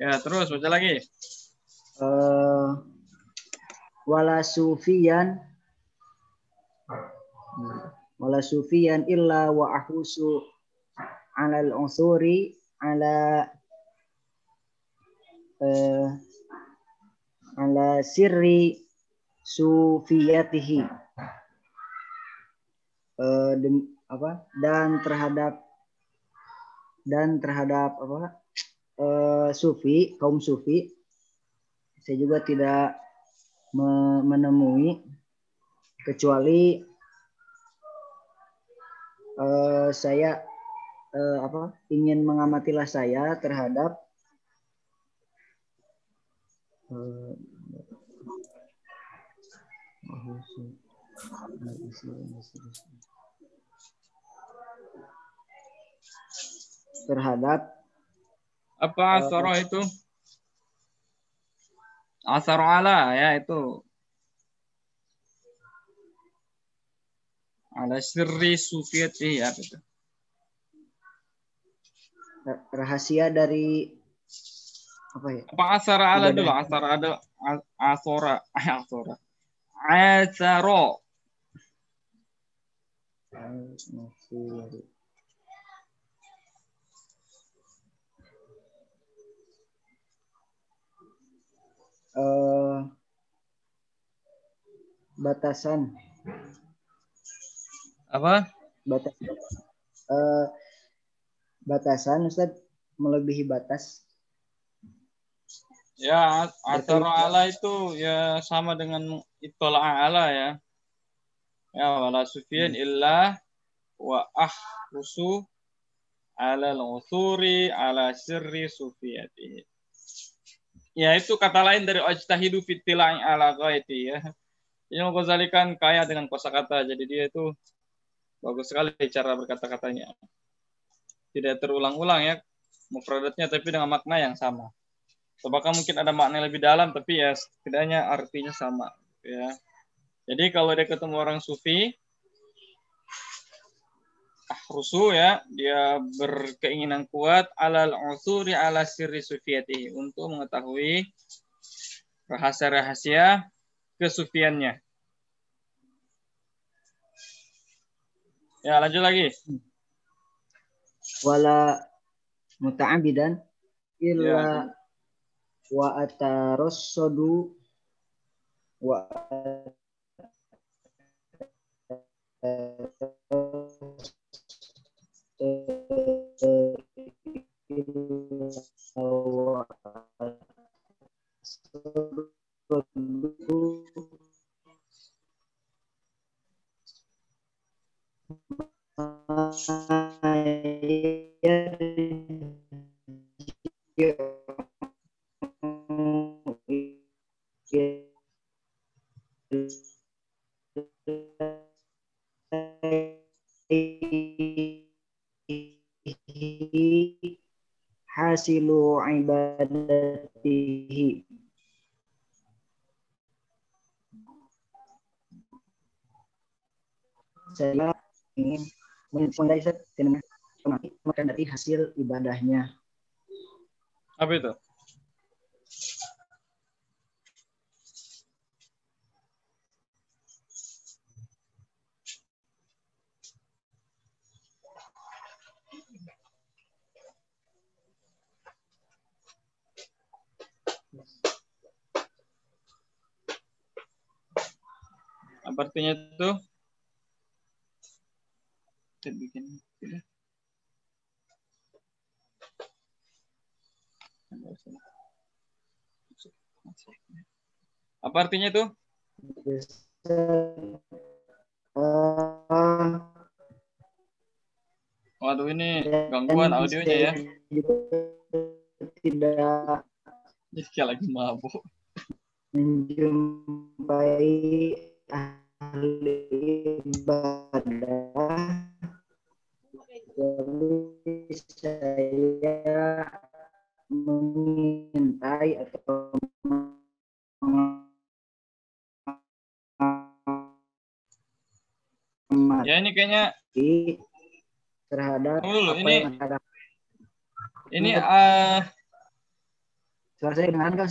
Ya, terus baca lagi. eh wala sufiyan wala sufiyan illa wa ahusu ala al-unsuri ala eh, ala sirri sufiyatihi. Eh, dem- apa? Dan terhadap dan terhadap apa? Eh, sufi kaum sufi. Saya juga tidak me- menemui kecuali eh, saya eh, apa? Ingin mengamatilah saya terhadap terhadap Apa Eh, asaro itu? Asaro ala ya itu. Ala sirri sufiyati ya itu. rahasia dari apa ya Apa asara ala Ibadah. dulu? Asara ada asora, asora. Asaro. eh batasan Apa? batas eh batasan Ustaz melebihi batas Ya, asaro ala itu ya sama dengan itola ala ya. Ya, wala sufiyan illa wa ahrusu ala al-usuri ala sirri sufiyatihi. Ya, itu kata lain dari ajtahidu fitila'i ala ghaiti ya. Imam Ghazali kan kaya dengan kosakata, jadi dia itu bagus sekali cara berkata-katanya. Tidak terulang-ulang ya, mufradatnya tapi dengan makna yang sama. Atau bahkan mungkin ada makna yang lebih dalam, tapi ya setidaknya artinya sama. Ya. Jadi kalau dia ketemu orang sufi, ahrusu ya, dia berkeinginan kuat alal usuri ala sirri sufiyati untuk mengetahui rahasia-rahasia kesufiannya. Ya, lanjut lagi. wala muta'abidan illa Ya. Wa atarassadu wa hasilu ibadatihi saya ingin mulai dengan makan dari hasil ibadahnya Apa itu? Apa artinya itu? Kita bikin. Apa artinya itu? Eh, Waduh ini gangguan audionya ya. tidak Ini kayak lagi mabuk. menjumpai ahli ibadah jadi saya mengintai atau Ya ini kayaknya terhadap dulu, apa ini- yang ada Ini eh Suara saya dengar kan?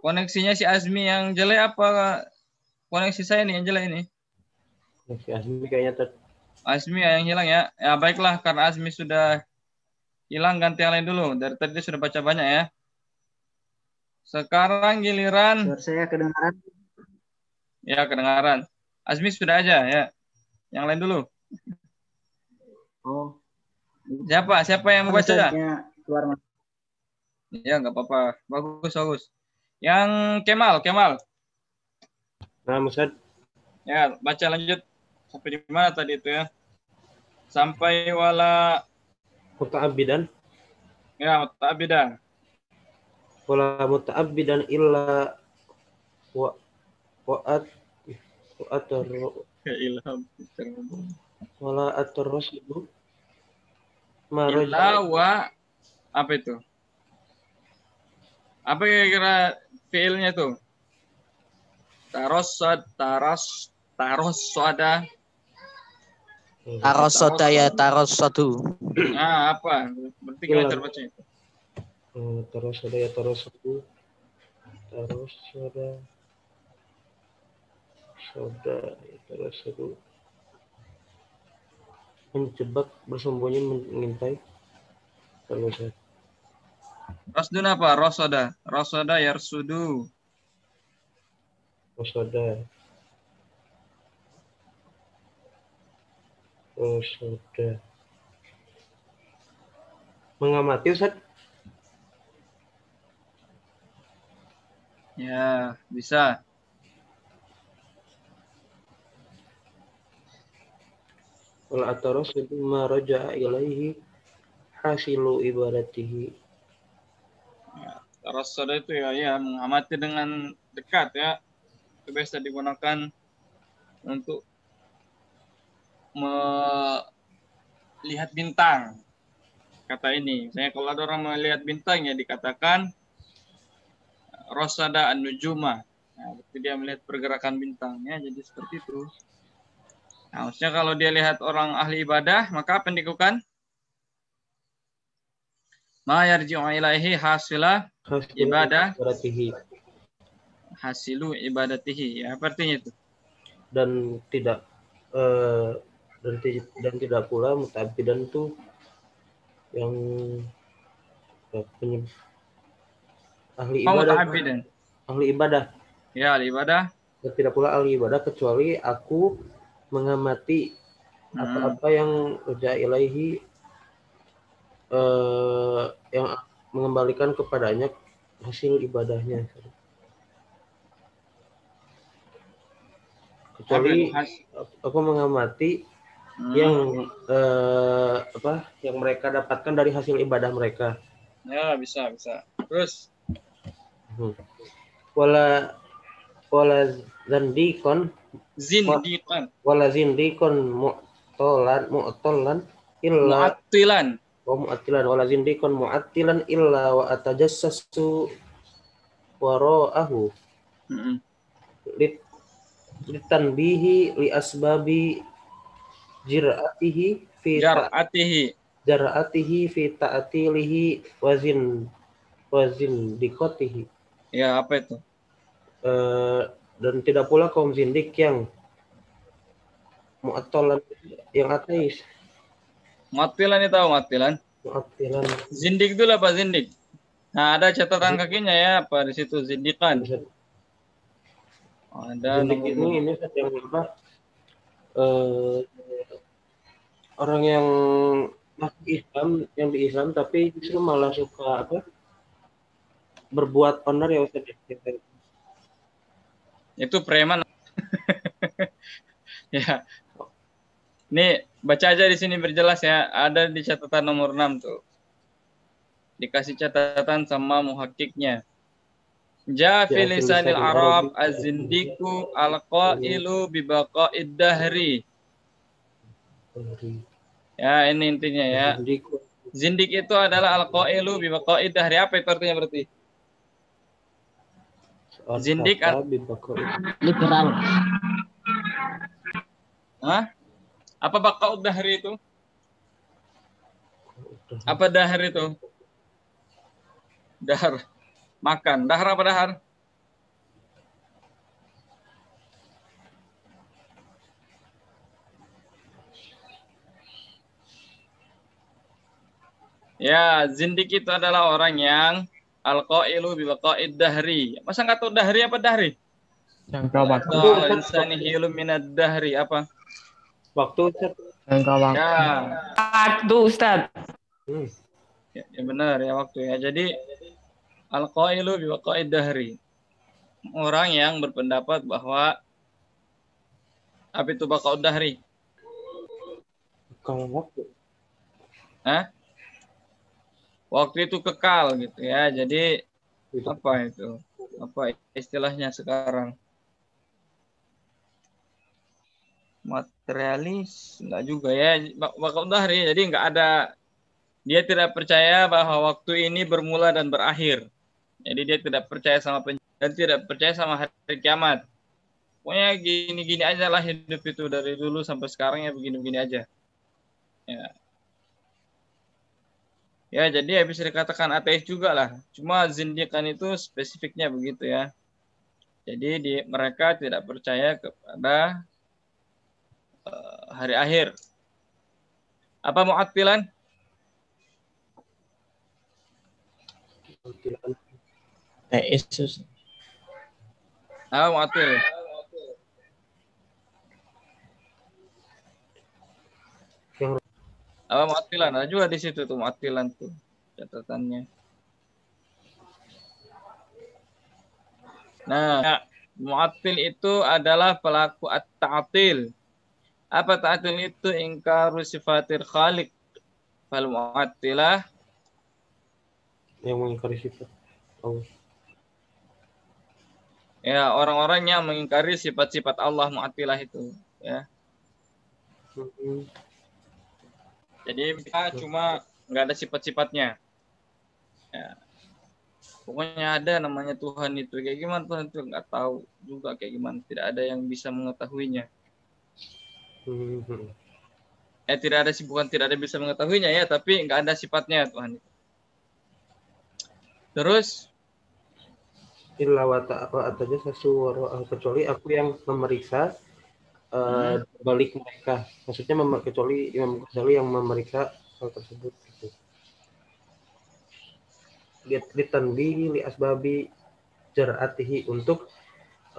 koneksinya si Azmi yang jelek apa koneksi saya nih yang jelek ini? Si Azmi kayaknya ter Azmi yang hilang ya. Ya baiklah karena Azmi sudah hilang ganti yang lain dulu. Dari tadi dia sudah baca banyak ya. Sekarang giliran Suara saya kedengaran. ya kedengaran. Azmi sudah aja ya. Yang lain dulu. Oh. Siapa? Siapa yang membaca? Ustaznya keluar mas. Ya nggak apa-apa. Bagus bagus. Yang Kemal, Kemal. Nah, Ustaz, Ya, baca lanjut. Sampai di mana tadi itu ya? Sampai wala muta'abbidan ya muta'abbidan. wala muta'abbidan illa wa wa'at wa'atar Ya ilham. wala atar-rasulu Illa wa apa itu? Apa kira-kira fiilnya itu? Tarosad, taras, tarosada. Tarosoda ya tarosadu. Nah, apa? Berarti Iya. kita baca itu. Oh, terus ada ya terus ada soda ya, terus aku menjebak bersembunyi mengintai terus ya. Rasdun apa? Rosoda. Rosoda yarsudu. Soda terus soda mengamati Ustaz Ya, bisa. wal ataros itu maraja ilaihi hasilu ibadatihi Rosoda itu ya, ya mengamati dengan dekat ya. Itu biasa digunakan untuk melihat bintang. Kata ini, misalnya kalau ada orang melihat bintang ya dikatakan Rosada an-nujuma. Nah, berarti dia melihat pergerakan bintangnya, jadi seperti itu. Nah, maksudnya kalau dia lihat orang ahli ibadah, maka apa yang dilakukan? Ma yarji'u ilaihi hasila hasilu Ibadah. Hasilu ibadatihi. Ya, apa artinya itu? dan tidak eh, dan, dan tidak pula mutabidan itu yang ya, penye- ahli Mau ibadah ahli ibadah Ya, ahli ibadah. dan tidak pula ahli ibadah kecuali aku mengamati Hmm. apa-apa yang kerja ilaihi eh, yang mengembalikan kepadanya hasil ibadahnya Has- aku mengamati Hmm. yang eh, apa yang mereka dapatkan dari hasil ibadah mereka Ya, bisa, bisa. Terus wala wala zandikon zindiqan, wala zindikon mu'tolan mu'tolan illa mu'attilan. wa mu'attilan wala zindikon mu'attilan illa wa atajassasu wara'ahu Mm-mm. lit litanbihi li asbabi jira'atihi fi Jar'atihi. jara'atihi fi ta'atilihi wazin wazin dikotihi Ya, apa itu? Eh, dan tidak pula kaum zindik yang mu'attolan yang ateis Mu'attilan itu tahu mu'attilan. mu'attilan Zindik dulu apa zindik? Nah, ada catatan kakinya ya, apa di situ zindikan. Ada zindik nomor ini ini yang apa eh, orang yang masuk Islam yang di Islam tapi justru malah suka apa berbuat onar ya Ustaz itu preman. ya. Nih, baca aja di sini berjelas ya. Ada di catatan nomor 6 tuh. Dikasih catatan sama muhakiknya. Ja fi Ya, lisanil Arab Arabi. az-zindiku al-qailu bi baqa'id dahri. Ya, ini intinya ya. Zindik itu adalah al-qailu bi baqa'id dahri. Apa itu artinya berarti? Zindik bibakor. Liberal. Hah? Apa baqa'ud dahri itu? Apa dahri itu? Dahar. Makan. Dahar apa dahar? Ya, zindik itu adalah orang yang al-qailu bi baqa'id dahri. Masa nggak tahu dahri apa dahri? Jangka waktu. Atau insani hilu minad dahri apa? Waktu Ustaz. Jangka waktu. Ya, Waktu Ustaz. Hmm. ya, ya benar ya waktu ya. Jadi al-qailu bi baqa'id dahri. Orang yang berpendapat bahwa apa itu baqa'ud dahri? Kalau waktu. Hah? Waktu itu kekal gitu ya. Jadi Itu. apa itu? Apa istilahnya sekarang? Materialis enggak juga ya. Bak- Bakal dahri jadi enggak ada dia tidak percaya bahwa waktu ini bermula dan berakhir. Jadi dia tidak percaya sama pen dan tidak percaya sama hari kiamat. Pokoknya gini-gini aja lah hidup itu dari dulu sampai sekarang ya begini-begini aja. Ya. Ya, jadi ya bisa dikatakan ateis juga lah. Cuma zindikan itu spesifiknya begitu ya. Jadi di, mereka tidak percaya kepada eh, hari akhir. Apa mu'attilan? Eh, Yesus. Apa mu'attil? Yang- Apa mu'attilan? Ada juga di situ tuh mu'attilan tuh catatannya. Nah, mu'attil itu adalah pelaku at-ta'til. Apa ta'til itu? Ingkaru sifatir khaliq. Fal mu'attilah yang mengingkari sifat Allah. Ya orang-orang yang mengingkari sifat-sifat Allah mu'attilah itu ya. Jadi mereka cuma nggak ada sifat-sifatnya. Ya. Pokoknya ada namanya Tuhan itu. Kayak gimana Tuhan itu nggak tahu juga kayak gimana. Tidak ada yang bisa mengetahuinya. Eh tidak ada sih bukan tidak ada bisa mengetahuinya ya, tapi nggak ada sifatnya Tuhan itu. Terus Illa wa ta'ala saja sesuatu kecuali aku yang memeriksa eh, balik mereka. Maksudnya mem- kecuali Imam Ghazali yang memeriksa hal tersebut gitu. Lihat ditanbih li asbabi jar'atihi untuk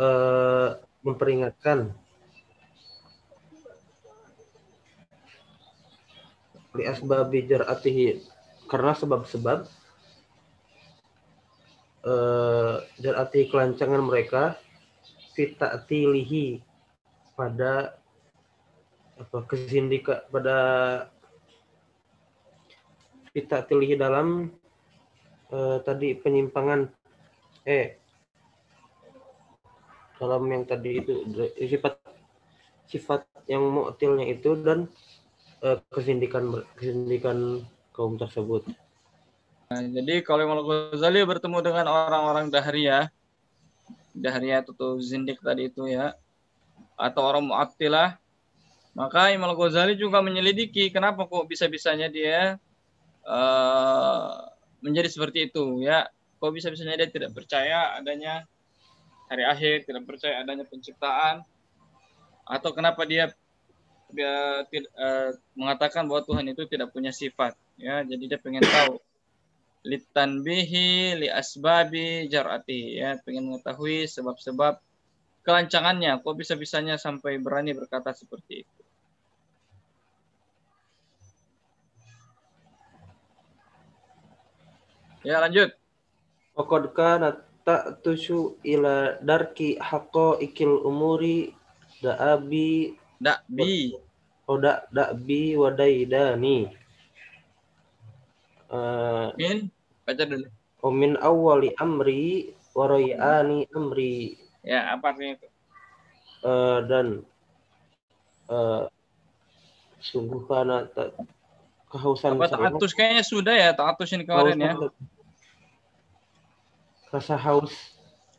eh, memperingatkan li asbabi jar'atihi karena sebab-sebab eh jar'ati kelancangan mereka fitatilihi pada apa kesindika pada fitatilihi dalam eh, tadi penyimpangan eh dalam yang tadi itu sifat sifat yang mu'tilnya itu dan eh, kesindikan kesindikan kaum tersebut. Nah, jadi kalau Imam Ghazali bertemu dengan orang-orang Dahriyah, Dahriyah itu tuh zindik tadi itu ya, atau orang Mu'attilah, maka Imam Ghazali juga menyelidiki kenapa kok bisa-bisanya dia eh, menjadi seperti itu ya. Kok bisa-bisanya dia tidak percaya adanya hari akhir, tidak percaya adanya penciptaan, atau kenapa dia dia eh, mengatakan bahwa Tuhan itu tidak punya sifat ya jadi dia pengen tahu litanbihi li asbabi jar'ati. Ya pengen mengetahui sebab-sebab kelancangannya. Kok bisa-bisanya sampai berani berkata seperti itu? Ya lanjut. Waqad kana ta'tushu ila darki ikil umuri da'abi dak bi oda da'bi wadaidani. Eh min baca dulu. Omin awali amri warayani amri. Ya apa artinya itu? Eh, dan eh sungguh karena kehausan apa ta'atus kayaknya sudah ya ta'atus ini kemarin ya. Rasa haus.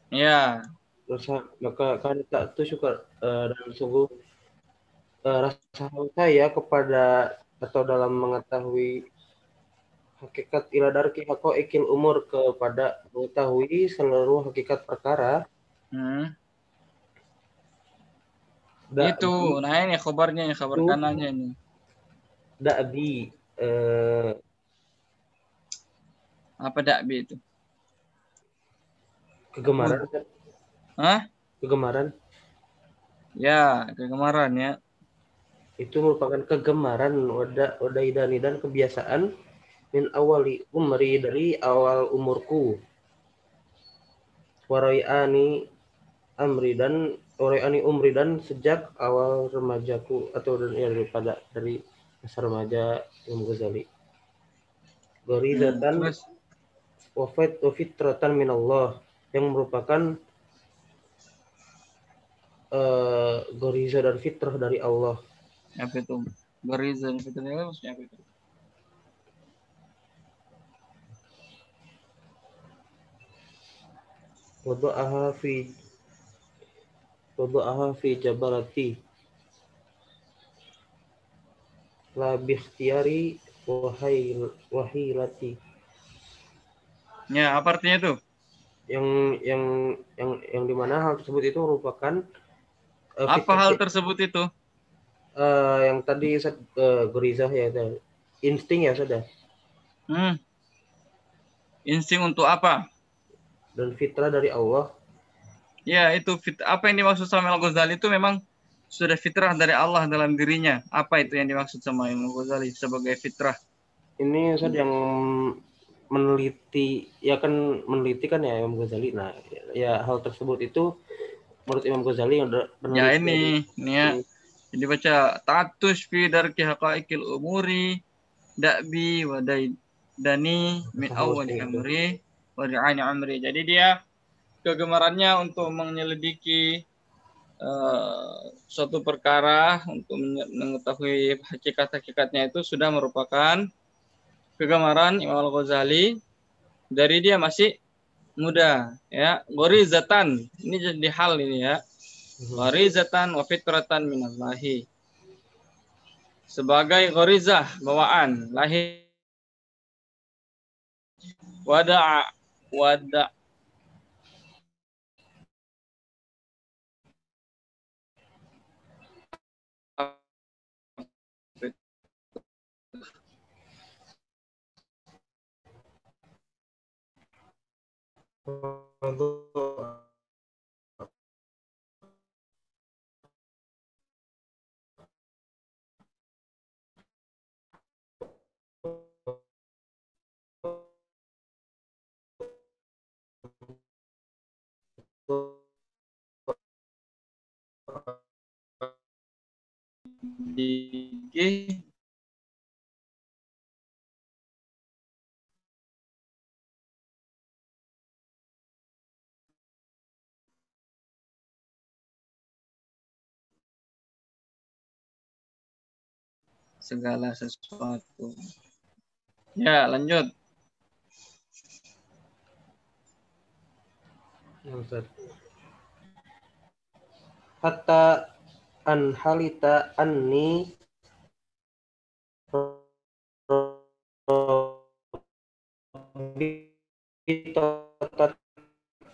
Ya. Rasa maka kan tak itu suka eh, dan sungguh eh, rasa haus saya kepada atau dalam mengetahui hakikat ila darki ikil umur kepada mengetahui seluruh hakikat perkara Hmm. da, Itu, nah ini kabarnya, ini kabar Itu. kanannya ini. da'bi eh, Apa dakbi itu? kegemaran Hah? kegemaran Ya, kegemaran ya. itu merupakan kegemaran wada wadaidani dan kebiasaan min awali umri dari awal umurku waraiani amri dan waraiani umri dan sejak awal remajaku atau dan ya daripada dari masa remaja Imam Ghazali Hmm, Gorizatan terus, wafat wafitratan min Allah yang merupakan eh goriza dan fitrah dari Allah apa itu? Barizan, fitrahnya maksudnya apa itu? Wada'aha fi wada'aha fi jabalati la bikhtiyari wahai wahilati Ya, apa artinya itu? yang yang yang yang di mana hal tersebut itu merupakan eh, Apa hal tersebut itu? eh, yang tadi Ustaz, eh, gorizah ya insting ya sudah Hmm. Insting untuk apa? Dan fitrah dari Allah Ya, itu fit apa yang dimaksud sama Imam Ghazali itu memang sudah fitrah dari Allah dalam dirinya. Apa itu yang dimaksud sama Imam Ghazali sebagai fitrah? ini Ustaz yang meneliti ya kan meneliti kan ya Imam Ghazali nah ya hal tersebut itu menurut Imam Ghazali yang Ya ini, ini ya. Jadi baca tatus fi darki haqaiqil umuri da'bi wa dani min awwali amri wa ri'ani amri. Jadi dia kegemarannya untuk menyelidiki eh, suatu perkara untuk mengetahui hakikat-hakikatnya itu sudah merupakan kegemaran Imam Al-Ghazali dari dia masih muda ya gorizatan ini jadi hal ini ya Gharizatan wa fitratan minallahi. Sebagai gharizah, bawaan, lahir. Wada'a, what the segala sesuatu. Ya, lanjut. Ya, Ustaz. Hatta an halita anni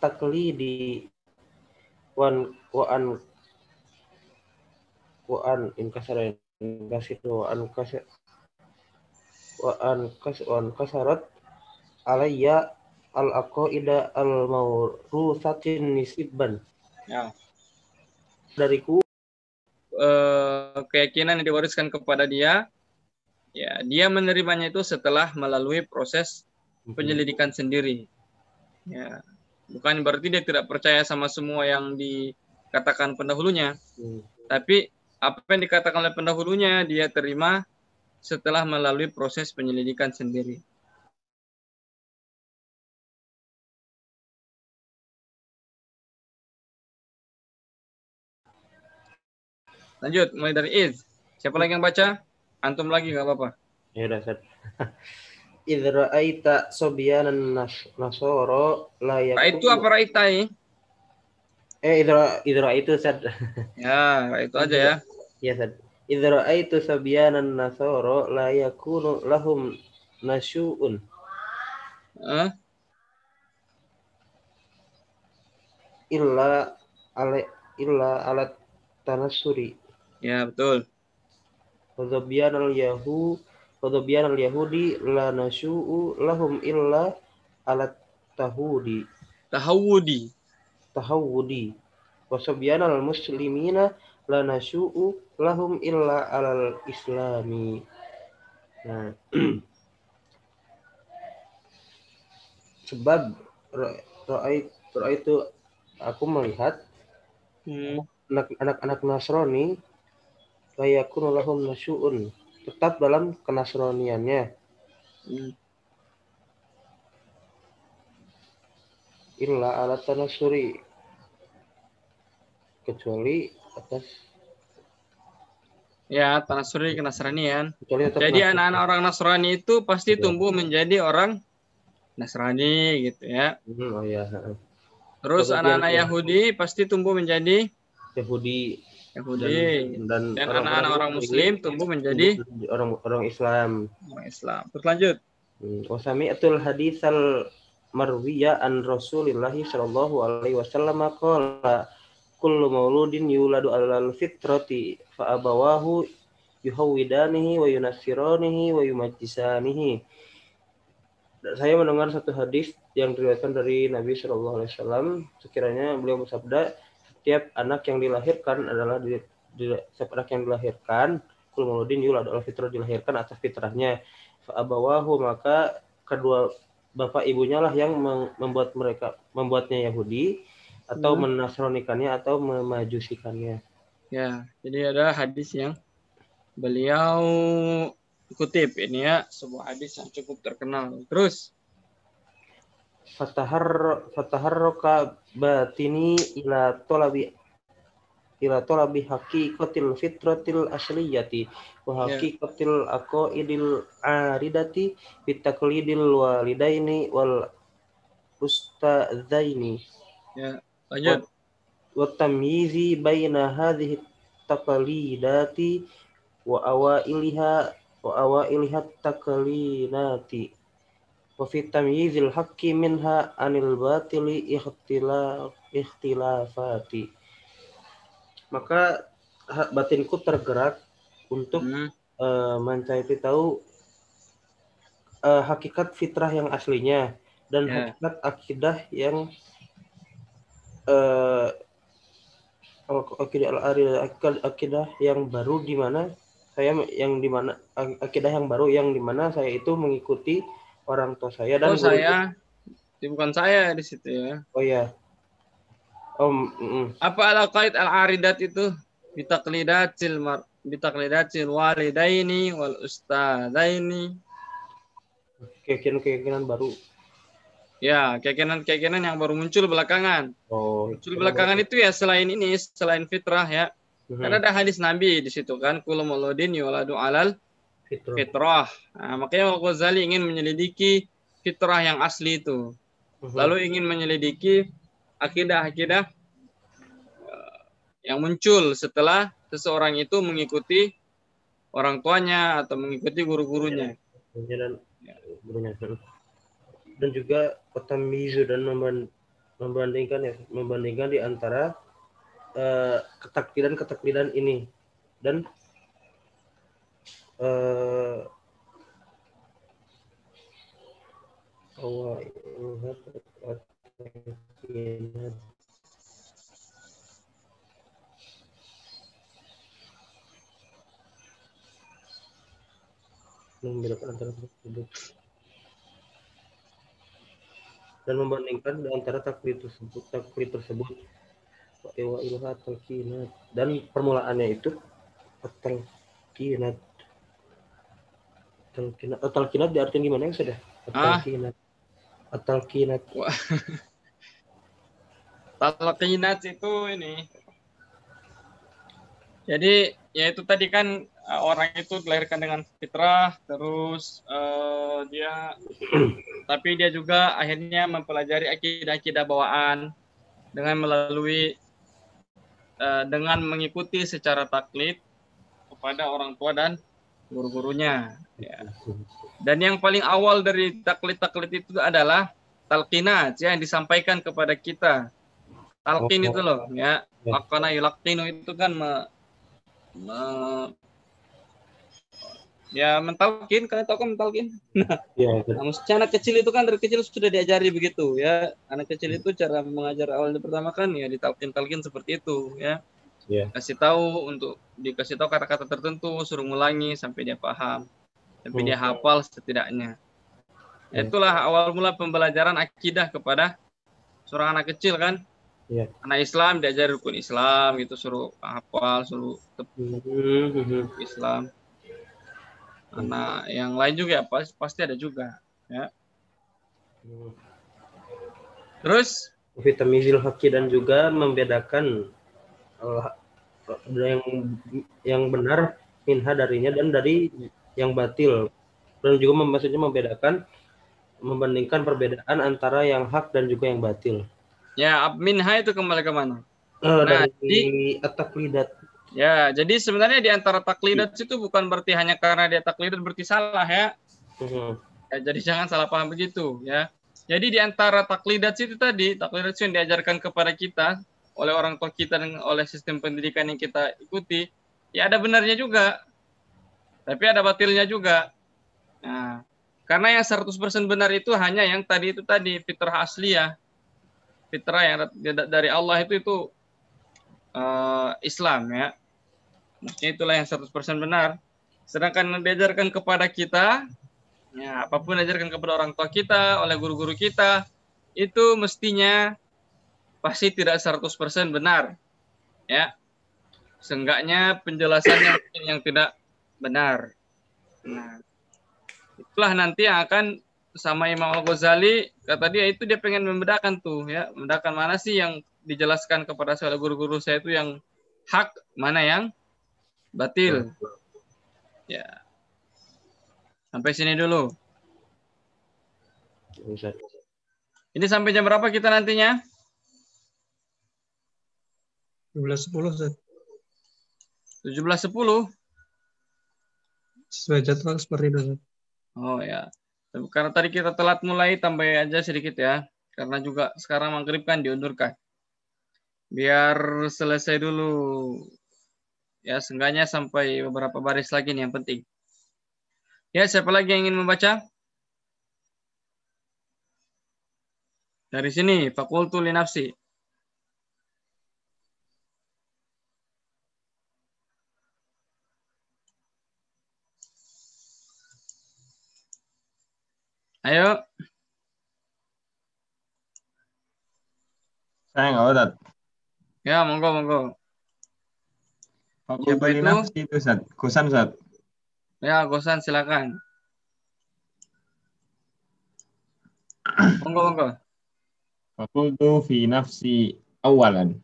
taklidi wan wa an wa an in kasara in kasir wa an kasar wa an kas wa an kasarat alayya al aqaida al mawrusatin nisibban Ya. dariku Eh, keyakinan yang diwariskan kepada dia, ya dia menerimanya itu setelah melalui proses penyelidikan sendiri. Ya, bukan berarti dia tidak percaya sama semua yang dikatakan pendahulunya, Hmm. tapi apa yang dikatakan oleh pendahulunya dia terima setelah melalui proses penyelidikan sendiri. Lanjut, mulai dari Iz. Siapa lagi yang baca? Antum lagi nggak apa-apa. Ya udah, Ustaz. Idh ra'aita sobyanan nas nasoro la Ra yakunu- itu apa raitai? Eh, idh ra- idh ra'aitu, Ustaz. Ya, itu aja ya. Ya, Ustaz. Idh ra'aitu sobyanan nasoro la yakunu lahum nasyu'un. Eh? Illa ale illa alat tanasuri. Ya, betul. Fadhabiyan al-yahu Fadhabiyan al-yahudi la nasyu'u lahum illa alat tahudi. Tahawudi. tahawudi wasabyan al muslimina la nasyu'u lahum illa alal islami nah sebab itu aku melihat Hmm. anak- anak-anak Nasrani layakun lahum nasyu'un tetap dalam kenasroniannya Hmm. illa ala tanasuri kecuali atas Ya, Tanasuri kenasranian. kecuali atas Jadi anak-anak orang Nasrani itu pasti Iya. tumbuh menjadi orang Nasrani gitu ya. Hmm, oh ya Terus anak-anak ya. Yahudi pasti tumbuh menjadi Yahudi Yahudi. dan Dan anak-anak orang Muslim tumbuh menjadi orang orang Islam. orang Islam. Terus lanjut. Hmm. Wasami'atul hadisal marwiya an Rasulillah sallallahu alaihi wasallam qala kullu mauludin yuladu alal fitrati fa abawahu yuhawidanihi wa yunassiranihi wa yumajjisanihi. Saya mendengar satu hadis yang diriwayatkan dari Nabi Shallallahu Alaihi Wasallam. Sekiranya beliau bersabda, setiap anak yang dilahirkan adalah di, di- setiap anak yang dilahirkan, kul mauludin yuladu al fitrah dilahirkan atas fitrahnya. Fa'abawahu maka kedua bapak ibunya lah yang mem- membuat mereka membuatnya Yahudi atau Hmm. menasronikannya atau memajusikannya. Ya, jadi ada hadis yang beliau kutip ini ya, sebuah hadis yang cukup terkenal. Terus Fatahar fataharroka batini ila tolabi ila tolabi haqiqatil fitratil asliyati wa Ya. haqiqatil aqaidil aridati bitaklidil walidaini wal ustadzaini lanjut. wa tamyizi baina hadhihi taqlidati wa awailiha wa awailiha taqlinati wa fi tamyizil haqqi minha anil batili ikhtilaf ikhtilafati maka batinku tergerak untuk Hmm, eh, mencari tahu eh, hakikat fitrah yang aslinya dan Ya. hakikat akidah yang ak- akidah al-aridah akid- akidah yang baru di mana saya yang di mana ak- akidah yang baru yang di mana saya itu mengikuti orang tua saya dan Oh guru- saya, Ini bukan saya di situ ya. oh ya oh mm, mm. Apa al qaid al aridat itu? Bitaklidatil mar bitaklidatil walidaini wal ustadaini. keyakinan keyakinan baru Ya, keyakinan-keyakinan yang baru muncul belakangan. oh Muncul belakangan itu ya selain ini, selain fitrah ya. Mhm. Kan ada hadis Nabi di situ kan, kullu mauludin yuladu alal Fitrah. fitrah. Nah, makanya Al Ghazali ingin menyelidiki fitrah yang asli itu. Mhm. Lalu ingin menyelidiki akidah-akidah eh, yang muncul setelah seseorang itu mengikuti orang tuanya atau mengikuti guru-gurunya. dan gurunya dan juga kota mizu dan memban- membandingkan ya membandingkan di antara eh, ketaklidan-ketaklidan ini dan eh awailuha ketaklidan. membedakan antara tersebut. Dan membandingkan di antara taklid tersebut taklid tersebut. Wa ilha dan permulaannya itu talqinat talqinat oh, talqinat diartikan gimana ya sudah Ah. talqinat talqinat Talqinat itu ini. Jadi ya itu tadi kan eh, orang itu dilahirkan dengan fitrah, terus eh, dia tapi dia juga akhirnya mempelajari akidah-akidah bawaan dengan melalui eh, dengan mengikuti secara taklid kepada orang tua dan guru-gurunya. Ya. Dan yang paling awal dari taklid-taklid itu adalah talqinat ya, yang disampaikan kepada kita. Talqin Oh. itu loh ya. Ya. Makana yulaqinu itu kan me, me- ya mentalkin, kalian tahu kan mentalkin? Ya, Nah, maksudnya anak kecil itu kan dari kecil sudah diajari begitu ya. Anak kecil itu cara mengajar awalnya pertama kan ya ditalkin-talkin seperti itu ya. Iya. Kasih tahu untuk dikasih tahu kata-kata tertentu, suruh ngulangi sampai dia paham. Sampai dia Hmm. hafal setidaknya. Iya. Itulah awal mula pembelajaran akidah kepada seorang anak kecil kan. Iya. Anak Islam diajari rukun Islam gitu suruh hafal, suruh Mhm. Islam. Anak yang lain juga pas- pasti ada juga. Terus Vitamizil haki dan juga membedakan yang yang benar minha darinya dan dari yang batil dan juga maksudnya membedakan membandingkan perbedaan antara yang hak dan juga yang batil. ya minha itu kembali ke mana? Eh, Nah, dari at-taqlidat. Ya, jadi sebenarnya di antara taklidat itu bukan berarti hanya karena dia taklidat berarti salah ya. Mhm. Ya, jadi jangan salah paham begitu ya. Jadi di antara taklidat itu tadi, taklidat itu yang diajarkan kepada kita oleh orang tua kita dan oleh sistem pendidikan yang kita ikuti, ya ada benarnya juga. Tapi ada batilnya juga. Nah, karena yang 100% benar itu hanya yang tadi itu tadi fitrah asliyah. Fitrah yang da- dari Allah itu itu eh, Islam ya. Maksudnya itulah yang 100% benar. Sedangkan diajarkan kepada kita Ya, apa pun diajarkan kepada orang tua kita, oleh guru-guru kita, itu mestinya pasti tidak 100% benar. Ya. Seenggaknya penjelasannya yang tidak benar. Nah, itulah nanti yang akan sama Imam Al-Ghazali, kata dia itu dia pengen membedakan tuh ya, membedakan mana sih yang dijelaskan kepada saya guru-guru saya itu yang hak, mana yang batil. Ya. Sampai sini dulu. Ini sampai jam berapa kita nantinya? 12.10 Ustaz. 17.10. Sesuai jadwal seperti itu. Oh ya. Karena tadi kita telat mulai, tambah aja sedikit ya. Karena juga sekarang maghrib kan diundurkan. Biar selesai dulu. Ya, seenggaknya sampai beberapa baris lagi nih yang penting. Ya, siapa lagi yang ingin membaca? Dari sini, fakultu li Ayo, Saya nggak Ustaz. ya monggo monggo. Fakultu itu? nafsi itu Ustaz. Kusan Ustaz. Ya, Gosan silakan. Monggo monggo. Fakultu fi nafsi awalan.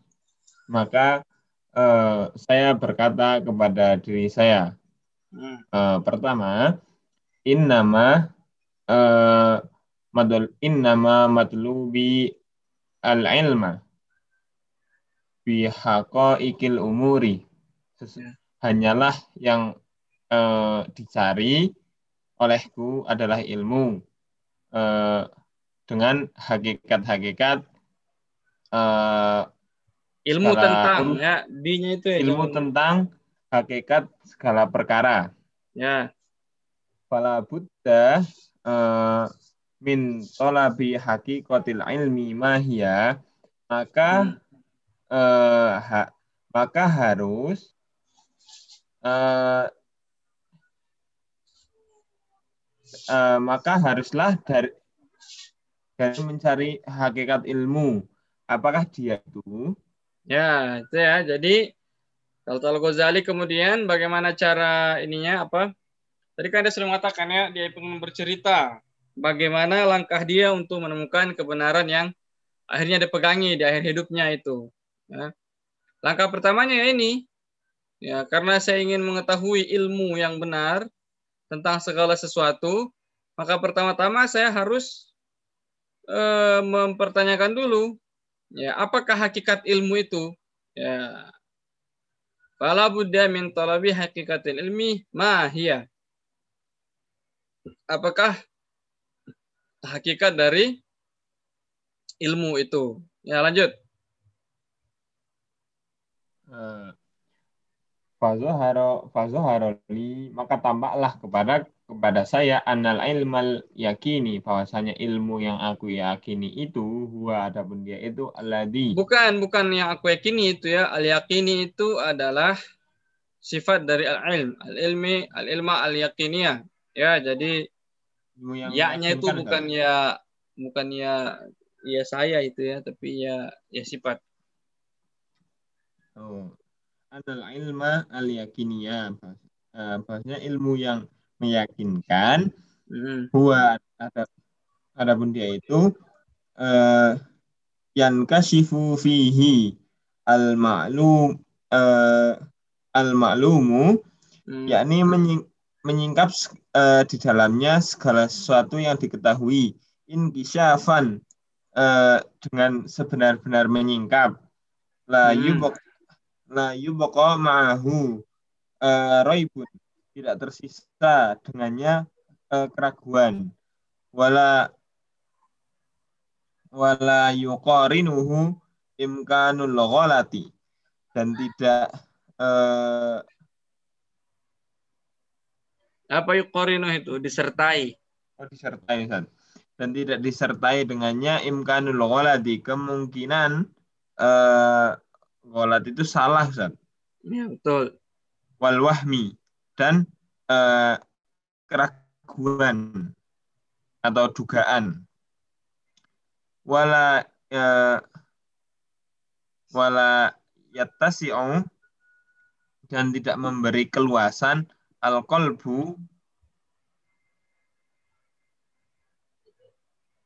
Maka eh, saya berkata kepada diri saya. Hmm. Eh, pertama, innama eh, madul innama matlubi al ilma bi haqaiqil umuri. Ya. Hanyalah yang eh, dicari olehku adalah ilmu eh, dengan hakikat-hakikat eh, Ilmu tentang urut- ya, D-nya itu ya. ilmu jangan- tentang hakikat segala perkara. Ya, Fala buddha eh, min tolabi hakikatil ilmi mahia maka Hmm. eh, ha- maka harus eh, eh, maka haruslah dari dari mencari hakikat ilmu apakah dia itu ya, itu ya. Jadi kalau Al Ghazali kemudian bagaimana cara ininya apa? Tadi kan dia sudah mengatakan ya, dia ingin bercerita bagaimana langkah dia untuk menemukan kebenaran yang akhirnya dipegangi di akhir hidupnya itu. Ya. Langkah pertamanya ya ini, ya karena saya ingin mengetahui ilmu yang benar tentang segala sesuatu, maka pertama-tama saya harus eh, mempertanyakan dulu, ya apakah hakikat ilmu itu? Ya, Fala budda min talabi hakikatil ilmi ma hiya. Apakah hakikat dari ilmu itu. Ya, lanjut. Eh, Fazoharo fazoharo li maka tampaklah kepada kepada saya anal ilmal yakini bahwasanya ilmu yang aku yakini itu huwa adapun dia itu alladhi Bukan, bukan yang aku yakini itu ya. Al yakini itu adalah sifat dari al ilm, al ilmi, al ilma al yakiniyah. Ya, jadi yang ya-nya itu bukan Ustaz. ya bukan ya ya saya itu ya, tapi ya ya sifat. Oh. Anal ilma al yakiniyah Eh, bahwasanya ilmu yang meyakinkan Hmm. huwa ada adapun dia itu eh yang kasifu fihi al ma'lum eh, al ma'lumu Hmm. yakni menying- menyingkap eh, di dalamnya segala sesuatu yang diketahui. Inkisyafan eh, dengan sebenar-benar menyingkap. La Hmm. yubaq la yubqa ma'ahu eh, raibun tidak tersisa dengannya eh, keraguan. Wala wala yuqarinuhu imkanul ghalati. Dan tidak eh, Apa yuqarinu itu? Disertai. oh, disertai Ustaz. dan tidak disertai dengannya imkanul ghalati kemungkinan eh, ghalat itu salah Ustaz. Ya, betul. wal wahmi dan eh, keraguan atau dugaan wala eh, wala yattasi'u dan tidak memberi keluasan al qalbu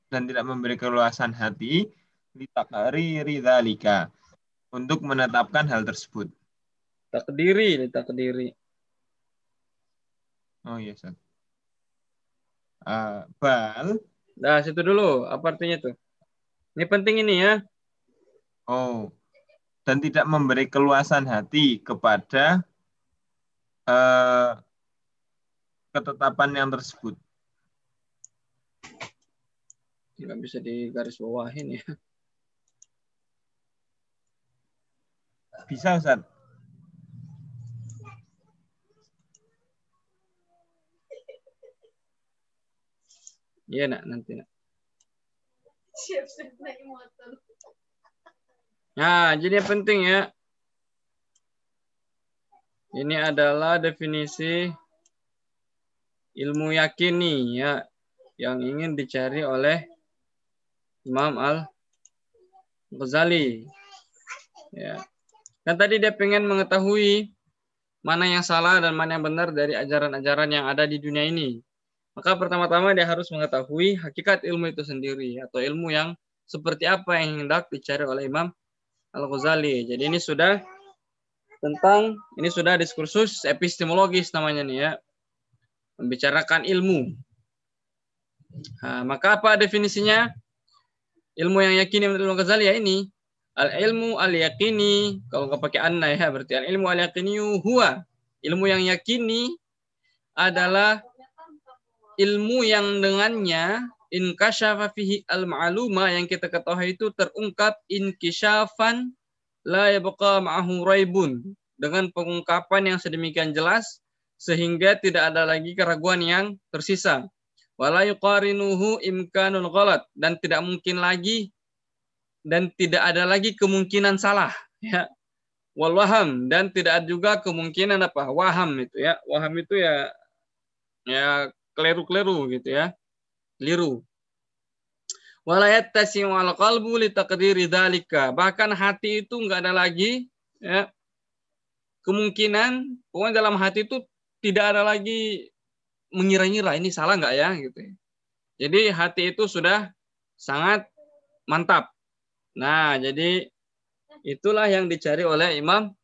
dan tidak memberi keluasan hati litakari ridalika untuk menetapkan hal tersebut. Takdiri, takdiri. Oh iya, Ustaz. Eh, bal Nah, situ dulu. Apa artinya tuh? Ini penting ini ya. Oh, dan tidak memberi keluasan hati kepada eh, ketetapan yang tersebut. Nggak bisa digaris bawahin ya. Bisa, Ustaz? Iya nak nanti nak. Nah, jadi yang penting ya. Ini adalah definisi ilmu yakini ya yang ingin dicari oleh Imam Al Ghazali. Ya. Dan tadi dia pengen mengetahui mana yang salah dan mana yang benar dari ajaran-ajaran yang ada di dunia ini. Maka pertama-tama dia harus mengetahui hakikat ilmu itu sendiri atau ilmu yang seperti apa yang hendak dicari oleh Imam Al-Ghazali. Jadi ini sudah tentang ini sudah diskursus epistemologis namanya nih ya. Membicarakan ilmu. Nah, maka apa definisinya? Ilmu yang yakini menurut Imam Ghazali ya ini al ilmu al yakini kalau nggak pakai anna ya berarti al ilmu al yakini huwa ilmu yang yakini adalah ilmu yang dengannya inkasyafa fihi al ma'luma yang kita ketahui itu terungkap inkisyafan la yabqa ma'ahu raibun dengan pengungkapan yang sedemikian jelas sehingga tidak ada lagi keraguan yang tersisa. Wala yuqarinuhu imkanul ghalat. Dan tidak mungkin lagi dan tidak ada lagi kemungkinan salah ya. Wal waham. Dan tidak ada juga kemungkinan apa? Waham itu ya. Waham itu ya ya keliru-keliru gitu ya. Keliru wala yattasi'u al qalbu li taqdiri dzalika bahkan hati itu enggak ada lagi ya. Kemungkinan pokoknya dalam hati itu tidak ada lagi mengira-ngira ini salah enggak ya gitu jadi hati itu sudah sangat mantap Nah, jadi itulah yang dicari oleh Imam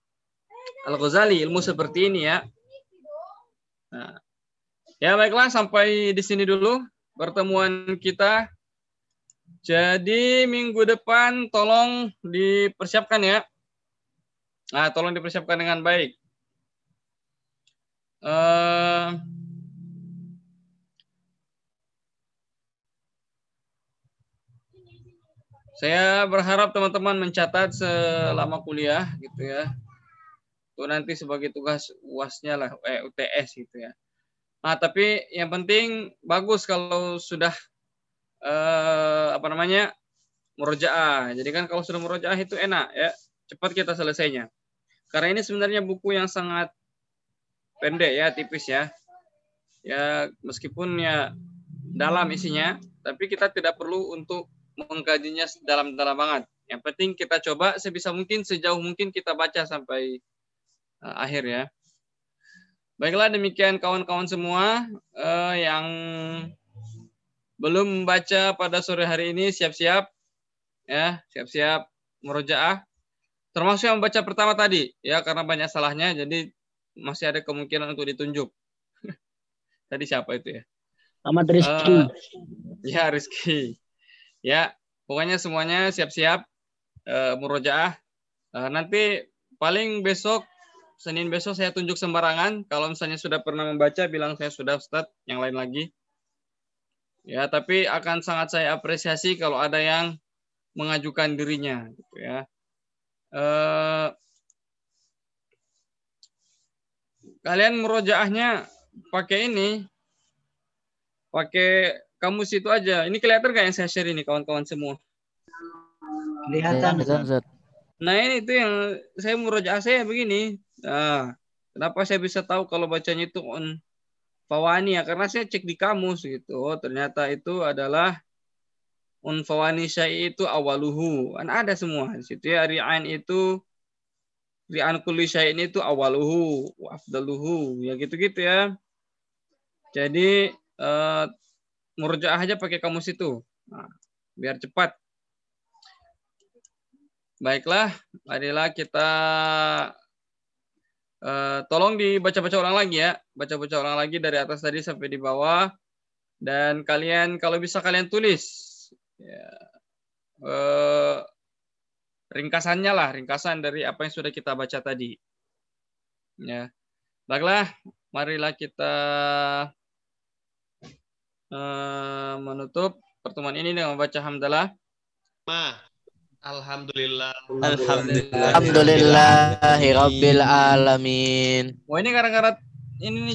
Al-Ghazali, ilmu seperti ini ya. Nah, ya baiklah sampai di sini dulu pertemuan kita. Jadi minggu depan tolong dipersiapkan ya. Nah, tolong dipersiapkan dengan baik. Eh, saya berharap teman-teman mencatat selama kuliah gitu ya. Itu nanti sebagai tugas UASnya lah, eh, UTS gitu ya. Nah, tapi yang penting bagus kalau sudah eh, apa namanya? murojaah. Jadi kan kalau sudah murojaah itu enak ya, cepat kita selesainya. Karena ini sebenarnya buku yang sangat pendek ya, tipis ya. Ya, meskipun ya dalam isinya, tapi kita tidak perlu untuk mengkajinya dalam-dalam banget. Yang penting kita coba sebisa mungkin sejauh mungkin kita baca sampai uh, akhir ya. Baiklah demikian kawan-kawan semua uh, yang belum membaca pada sore hari ini siap-siap ya, siap-siap merojaah. Termasuk yang membaca pertama tadi ya karena banyak salahnya jadi masih ada kemungkinan untuk ditunjuk. tadi siapa itu ya? Ahmad Rizky. Uh, ya Rizky. Ya, pokoknya semuanya siap-siap uh, murojaah. Uh, nanti paling besok Senin besok saya tunjuk sembarangan. Kalau misalnya sudah pernah membaca, bilang saya sudah Ustaz, yang lain lagi. Ya, tapi akan sangat saya apresiasi kalau ada yang mengajukan dirinya, gitu ya. Uh, kalian murojaahnya pakai ini, pakai kamus itu aja. Ini kelihatan nggak yang saya share ini kawan-kawan semua? Kelihatan. Nah ini itu yang saya murojaah saya begini. Nah, kenapa saya bisa tahu kalau bacanya itu on fawani ya? Karena saya cek di kamus gitu. Oh, ternyata itu adalah on fawani syai itu awaluhu. Kan ada semua di situ ya. Ri'an itu ri'an kulli syai'in itu awaluhu wa afdaluhu. Ya gitu-gitu ya. Jadi eh, murojaah aja pakai kamus itu. Nah, biar cepat. Baiklah, marilah kita uh, tolong dibaca-baca ulang lagi ya. Baca-baca ulang lagi dari atas tadi sampai di bawah. Dan kalian kalau bisa kalian tulis ya, uh, ringkasannya lah, ringkasan dari apa yang sudah kita baca tadi. Ya. Baiklah, marilah kita uh, menutup pertemuan ini dengan membaca hamdalah. Ma. Alhamdulillah. Alhamdulillah. Alhamdulillahirabbil alamin. Wah ini gara-gara ini nih